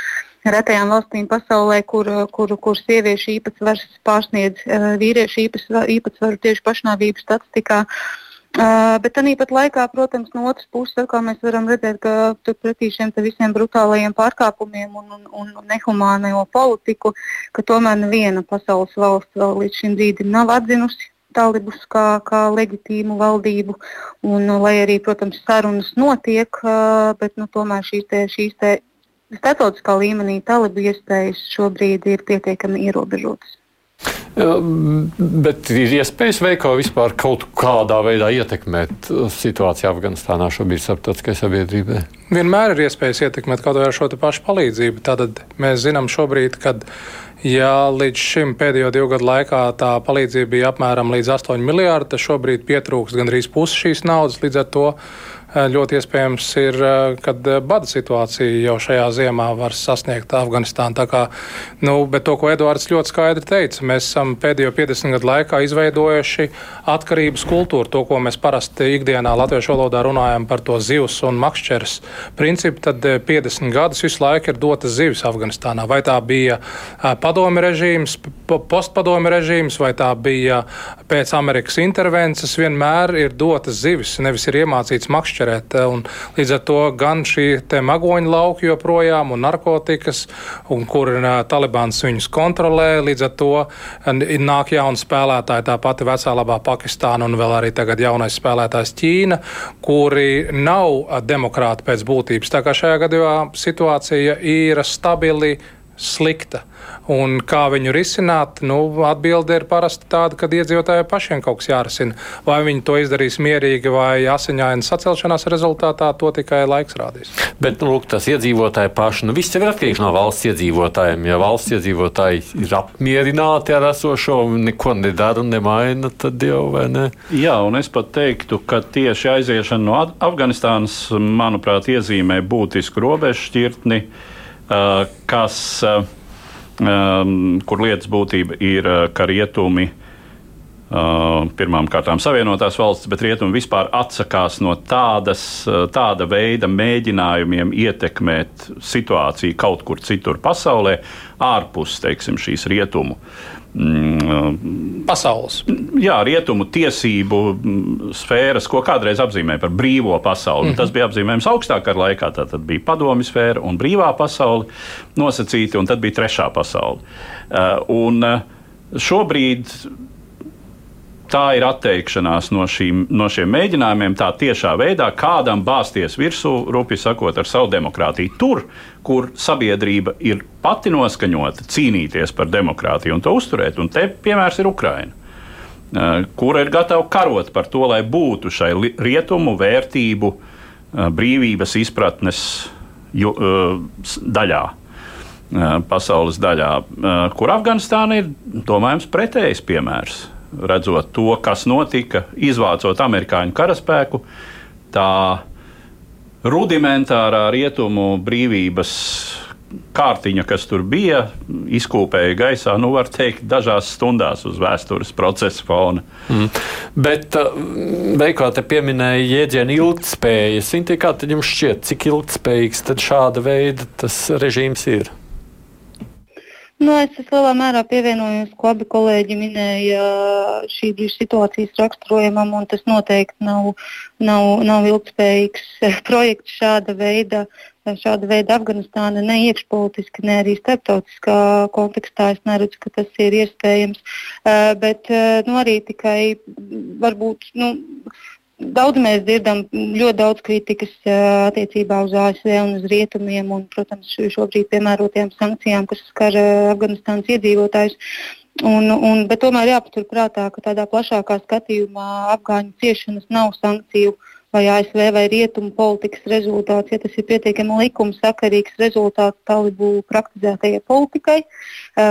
retajām valstīm pasaulē, kur, kur, kur sieviešu īpatsvars pārsniedz uh, vīriešu īpatsvaru tieši pašnāvību statistikā. Uh, Uh, bet tāpat laikā, protams, no otras puses, kā mēs varam redzēt, ka pretī šiem visiem brutālajiem pārkāpumiem un, un, un nehumāno politiku, ka tomēr neviena pasaules valsts vēl līdz šim brīdim nav atzinusi talibus kā, kā leģitīmu valdību. Un, lai arī, protams, sarunas notiek, uh, bet nu, tomēr šīs, te, šīs te starptautiskā līmenī talibu iespējas šobrīd ir pietiekami ierobežotas. Bet ir iespējas veikā vispār kaut kādā veidā ietekmēt situāciju Afganistānā šobrīd starptautiskai sabiedrībai? Vienmēr ir iespējas ietekmēt kaut vai ar šo pašu palīdzību. Tātad mēs zinām šobrīd, kad Ja līdz šim pēdējo divu gadu laikā tā palīdzība bija apmēram līdz 8 miljārdi, tad šobrīd pietrūkst gandrīz pusi šīs naudas. Līdz ar to ļoti iespējams ir, eh, kad eh, bada situācija jau šajā ziemā var sasniegt Afganistānu. Tā kā, nu, bet to, ko Eduards ļoti skaidri teica, mēs esam pēdējo 50 gadu laikā izveidojuši atkarības kultūru. To, ko mēs parasti ikdienā latviešu valodā runājam par to zivs un makšķeres principu, tad 50 gadus visu laiku ir dotas zivis Afganistānā. Vai tā bija padomi režīms, postpadomi režīms, vai tā bija pēc Amerikas intervences, vienmēr ir dotas zivis, nevis ir iemācīts makšķeres nošķirēt. Eh, un līdz ar to gan šī magoņa lauka joprojām un narkotikas, un kur uh, Talibans viņus kontrolē, līdz ar to nāk jauni spēlētāji, tā pati vecā labā Pakistāna un vēl arī tagad jaunais spēlētājs Ķīna, kuri nav demokrāti pēc būtības. Tā kā šajā gadījumā situācija ir stabili slikta. Un kā viņu risināt? Nu, atbilde ir parasti tāda, ka iedzīvotājiem pašiem kaut kas jārisina. Vai viņi to izdarīs mierīgi vai asiņaini sacelšanās rezultātā, to tikai laiks rādīs. Bet lūk, tas iedzīvotāji paši, nu, viss ir atkarīgs no valsts iedzīvotājiem. Ja valsts iedzīvotāji ir apmierināti ar esošo un neko nedara un nemaina, tad jau vai ne? Jā, un es pat teiktu, ka tieši aiziešana no Afganistānas, manuprāt, iezīmē būtisku robežu šķirtni, kas um, kur lietas būtība ir, ka rietumi pirmām kārtām Savienotās valstis, bet rietumi vispār atsakās no tādas, uh, tāda veida mēģinājumiem ietekmēt situāciju kaut kur citur pasaulē, ārpus teiksim, šīs rietumu. Mm, Pasaules. Jā, rietumu tiesību mm, sfēras, ko kādreiz apzīmēja par brīvo pasauli. Mm -hmm. Tas bija apzīmējums augstākā laikā. Tad bija padomju sfēra un brīvā pasaule nosacīti, un tad bija trešā pasaule. Uh, un uh, šobrīd tā ir atteikšanās no, šīm, no šiem mēģinājumiem, tā tiešā veidā kādam bāzties virsū, rupi sakot, ar savu demokrātiju. Tur, kur sabiedrība ir pati noskaņota cīnīties par demokrātiju un to uzturēt, un te piemērs ir Ukraina. Kura ir gatava karot par to, lai būtu šai rietumu vērtību, brīvības izpratnes daļā, pasaules daļā, kur Afganistāna ir domājams pretējs piemērs redzot to, kas notika, izvācot amerikāņu karaspēku, tā rudimentārā rietumu brīvības kārtiņa, kas tur bija, izkūpēja gaisā, nu, var teikt, dažās stundās uz vēstures procesa fona. Mm. Bet, Veikā, te pieminēja jēdzienu ilgtspējas. Kā tad jums šķiet, cik ilgtspējīgs tad šāda veida tas režīms ir? Nu, es lielā mērā pievienojos, ko abi kolēģi minēja šī situācijas raksturojumam, un tas noteikti nav, nav, nav ilgspējīgs projekts šāda veida. Šāda veida Afganistāna ne iekšpolitiski, ne arī starptautiskā kontekstā. Es neredzu, ka tas ir iespējams. Uh, bet uh, nu, arī tikai varbūt nu, Daudz mēs dzirdam ļoti daudz kritikas attiecībā uz ASV un uz rietumiem un, protams, šobrīd piemērotiem sankcijām, kas skar Afganistānas iedzīvotājus. Un, un, tomēr jāpaturprātā, ka tādā plašākā skatījumā afgāņu ciešanas nav sankciju uh, vai ASV vai rietumu politikas rezultāts, ja tas ir pietiekami likumsakarīgs rezultāts talibu praktizētajai politikai,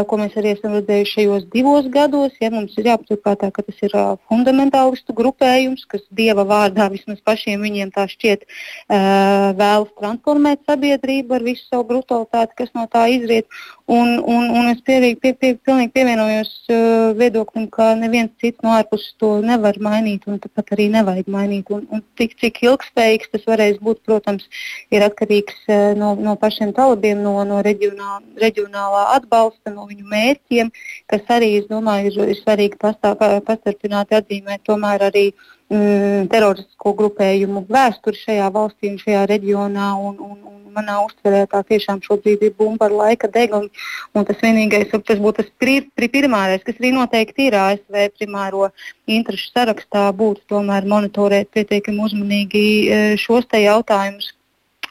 ko mēs arī esam redzējuši šajos divos gados. Ja, mums ir jāpaturprātā, ka tas ir fundamentālistu grupējums, kas dieva vārdā vismaz pašiem viņiem tā šķiet vēlas transformēt sabiedrību ar visu savu brutalitāti, kas no tā izriet. Un, un, un es pilnīgi pie, pie, pilnīgi pievienojos uh, viedoklim, ka neviens cits no ārpuses to nevar mainīt, un tāpat arī nevajag mainīt. Un, un tik, cik ilgspējīgs tas varēs būt, protams, ir atkarīgs uh, no, no pašiem talibiem, no, no reģionā, reģionālā atbalsta, no viņu mērķiem, kas arī, es domāju, ir, ir svarīgi pastarpināti atzīmēt tomēr arī mm, teroristisko grupējumu vēsturi šajā valstī un šajā reģionā. Un, un, un manā uztverē tā tiešām šobrīd ir bumba ar laika degunu. Tas vienīgais, tas būtu tas pri, pri primārais, kas arī noteikti ir ASV primāro interešu sarakstā, būtu tomēr monitorēt pietiekami uzmanīgi e, šos te jautājumus.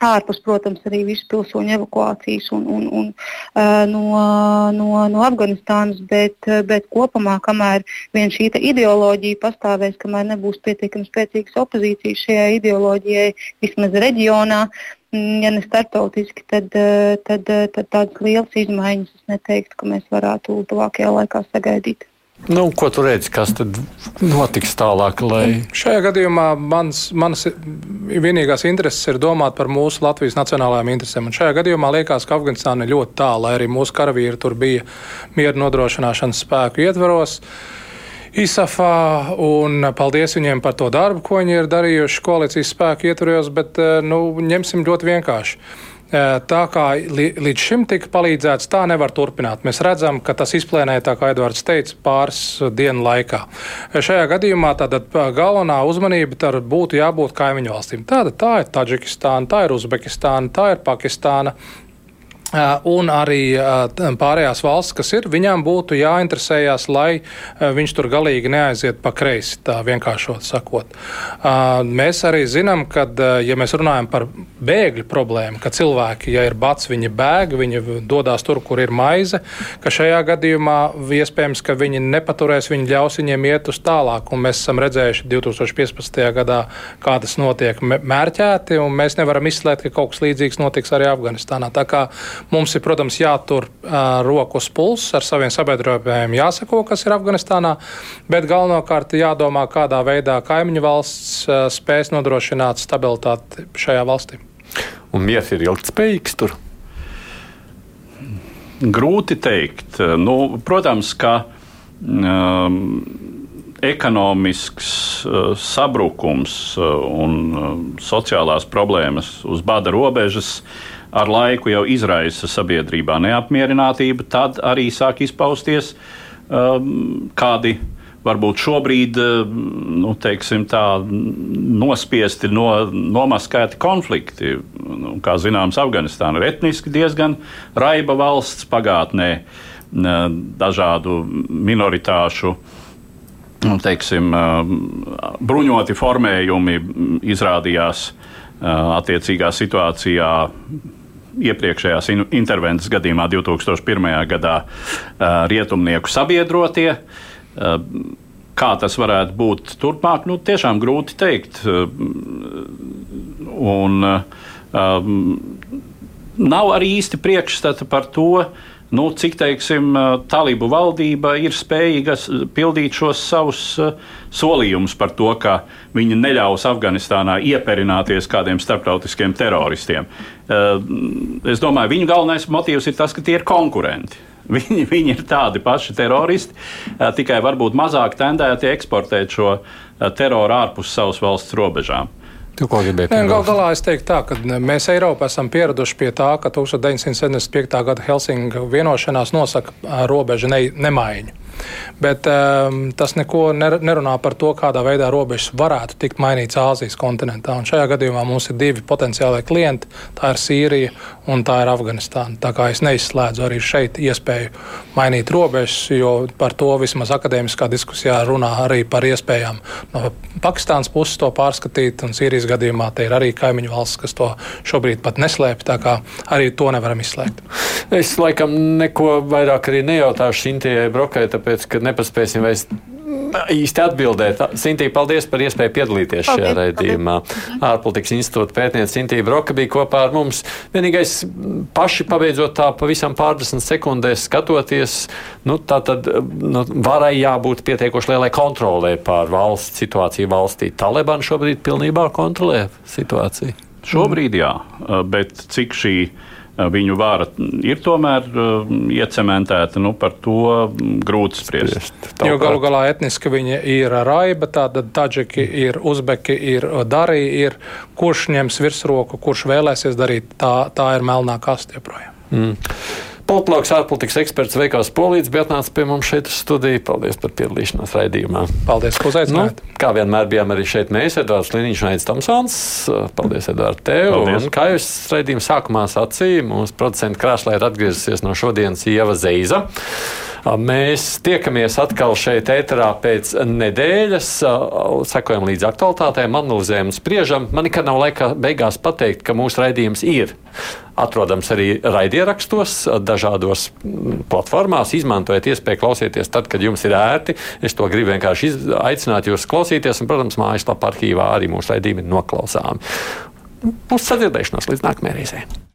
Ārpus, protams, arī visu pilsoņu evakuācijas un, un, un, no, no, no Afganistānas, bet, bet kopumā, kamēr vien šī ideoloģija pastāvēs, kamēr nebūs pietiekami spēcīgas opozīcijas šajai ideoloģijai, vismaz reģionā, ja ne starptautiski, tad, tad, tad tādas lielas izmaiņas es neteiktu, ka mēs varētu tuvākajā laikā sagaidīt. Nu, ko tu redzi, kas tad notiks tālāk? Lai... Šajā gadījumā mans, manas vienīgās intereses ir domāt par mūsu Latvijas nacionālajām interesēm. Un šajā gadījumā liekas, ka Afganistāna ir ļoti tālu, lai arī mūsu karavīri tur bija miera nodrošināšanas spēku ietvaros. ISAFā, un paldies viņiem par to darbu, ko viņi ir darījuši koalīcijas spēku ietvaros, bet eh, nu, ņemsim ļoti vienkārši. Tā kā līdz šim tika palīdzēts, tā nevar turpināt. Mēs redzam, ka tas izplēnē, tā kā Edvards teica, pāris dienu laikā. Šajā gadījumā tātad galvenā uzmanība būtu jābūt kaimiņu valstīm. Tāda tā ir Taģikistāna, tā ir Uzbekistāna, tā ir Pakistāna. Un arī pārējās valsts, kas ir, viņām būtu jāinteresējas, lai viņš tur galīgi neaiziet pa kreisi, tā vienkāršot sakot. Mēs arī zinām, ka, ja mēs runājam par bēgļu problēmu, ka cilvēki, ja ir bats, viņi bēg, viņi dodas tur, kur ir maize, ka šajā gadījumā iespējams, ka viņi nepaturēs, viņi ļaus viņiem iet uz tālāk. Un mēs esam redzējuši 2015. gadā, kā tas notiek mērķēti, un mēs nevaram izslēgt, ka kaut kas līdzīgs notiks arī Afganistānā. Mums ir, protams, jātur uh, rokas pulss ar saviem sabiedrotājiem, jāsako, kas ir Afganistānā, bet galvenokārt jādomā, kādā veidā kaimiņu valsts uh, spēs nodrošināt stabilitāti šajā valstī. Un miers ir ilgspējīgs tur? Grūti teikt. Nu, protams, ka um, ekonomisks uh, sabrukums uh, un uh, sociālās problēmas uz bada robežas uh, ar laiku jau izraisa sabiedrībā neapmierinātību, tad arī sāk izpausties um, kādi varbūt šobrīd nu, teiksim, tā, nospiesti, no, nomaskēti konflikti. Nu, kā zināms, Afganistāna ir etniski diezgan raiba valsts pagātnē, dažādu minoritāšu. Nu, teiksim, bruņoti formējumi izrādījās attiecīgā situācijā iepriekšējās intervences gadījumā 2001. gadā rietumnieku sabiedrotie. Kā tas varētu būt turpmāk, nu, tiešām grūti teikt. Un, nav arī īsti priekšstata par to, nu, cik teiksim, Talibu valdība ir spējīga pildīt šos savus solījumus par to, ka viņi neļaus Afganistānā ieperināties kādiem starptautiskiem teroristiem. Es domāju, viņu galvenais motīvs ir tas, ka tie ir konkurenti. Viņi, viņi ir tādi paši teroristi, tikai varbūt mazāk tendēti eksportēt šo teroru ārpus savas valsts robežām. Galu galā es teiktu, tā, ka mēs Eiropā esam pieraduši pie tā, ka 1975. gada Helsinga vienošanās nosaka robežu ne, nemaiņu. Bet um, tas neko nerunā par to, kādā veidā robežas varētu tikt mainītas Āzijas kontinentā. Un šajā gadījumā mums ir divi potenciāli klienti. Tā ir Sīrija un tā ir Afganistāna. Tā kā es neizslēdzu arī šeit iespēju mainīt robežas, jo par to vismaz akadēmiskā diskusijā runā arī par iespējām no Pakistānas puses to pārskatīt. Un Sīrijas gadījumā te ir arī kaimiņu valsts, kas to šobrīd pat neslēpj. Tā kā arī to nevaram izslēgt. Es laikam neko vairāk arī nejautāšu Sintijai Brokai, tāpēc, ka nepaspēsim vairs īsti atbildēt. Sintī, paldies par iespēju piedalīties paldies, šajā raidījumā. Ārpolitikas institūta pētniece Sintī Broka bija kopā ar mums. Vienīgais paši pabeidzot tā pavisam pārdesmit sekundēs skatoties, nu, tā tad nu, varai jābūt pietiekoši lielai kontrolē pār valsts situāciju valstī. Taliban šobrīd pilnībā kontrolē situāciju. Šobrīd jā, bet cik šī ir viņu vara ir tomēr uh, iecementēta, nu, par to grūti spriest. Jo galu galā etniski viņi ir raiba, tāda taģiki ir, uzbeki ir, darī ir, kurš ņems virsroku, kurš vēlēsies darīt, tā, tā ir melnā kaste joprojām. Mm. Politologs, ārpolitikas eksperts Veikals Polīts bija atnācis pie mums šeit uz studiju. Paldies par piedalīšanos raidījumā. Paldies, ka uzaicinājāt. Nu, kā vienmēr bijām arī šeit mēs, Edvards Liniņš un Aits Tomsons. Paldies, Edvard, tev. Paldies. Un, kā jūs raidījuma sākumā sacīja, mūsu producenta krāslē ir atgriezusies no šodienas Ieva Zeiza. Mēs tiekamies atkal šeit ēterā pēc nedēļas, sekojam līdz aktualitātēm, analizējam, spriežam. Man nekad nav laika beigās pateikt, ka mūsu raidījums ir atrodams arī raidierakstos, dažādos platformās. Izmantojiet iespēju klausīties tad, kad jums ir ērti. Es to gribu vienkārši aicināt jūs klausīties, un, protams, mājaslapā arhīvā arī mūsu raidījumi ir noklausāmi. Uz sadzirdēšanos līdz nākamajai reizei!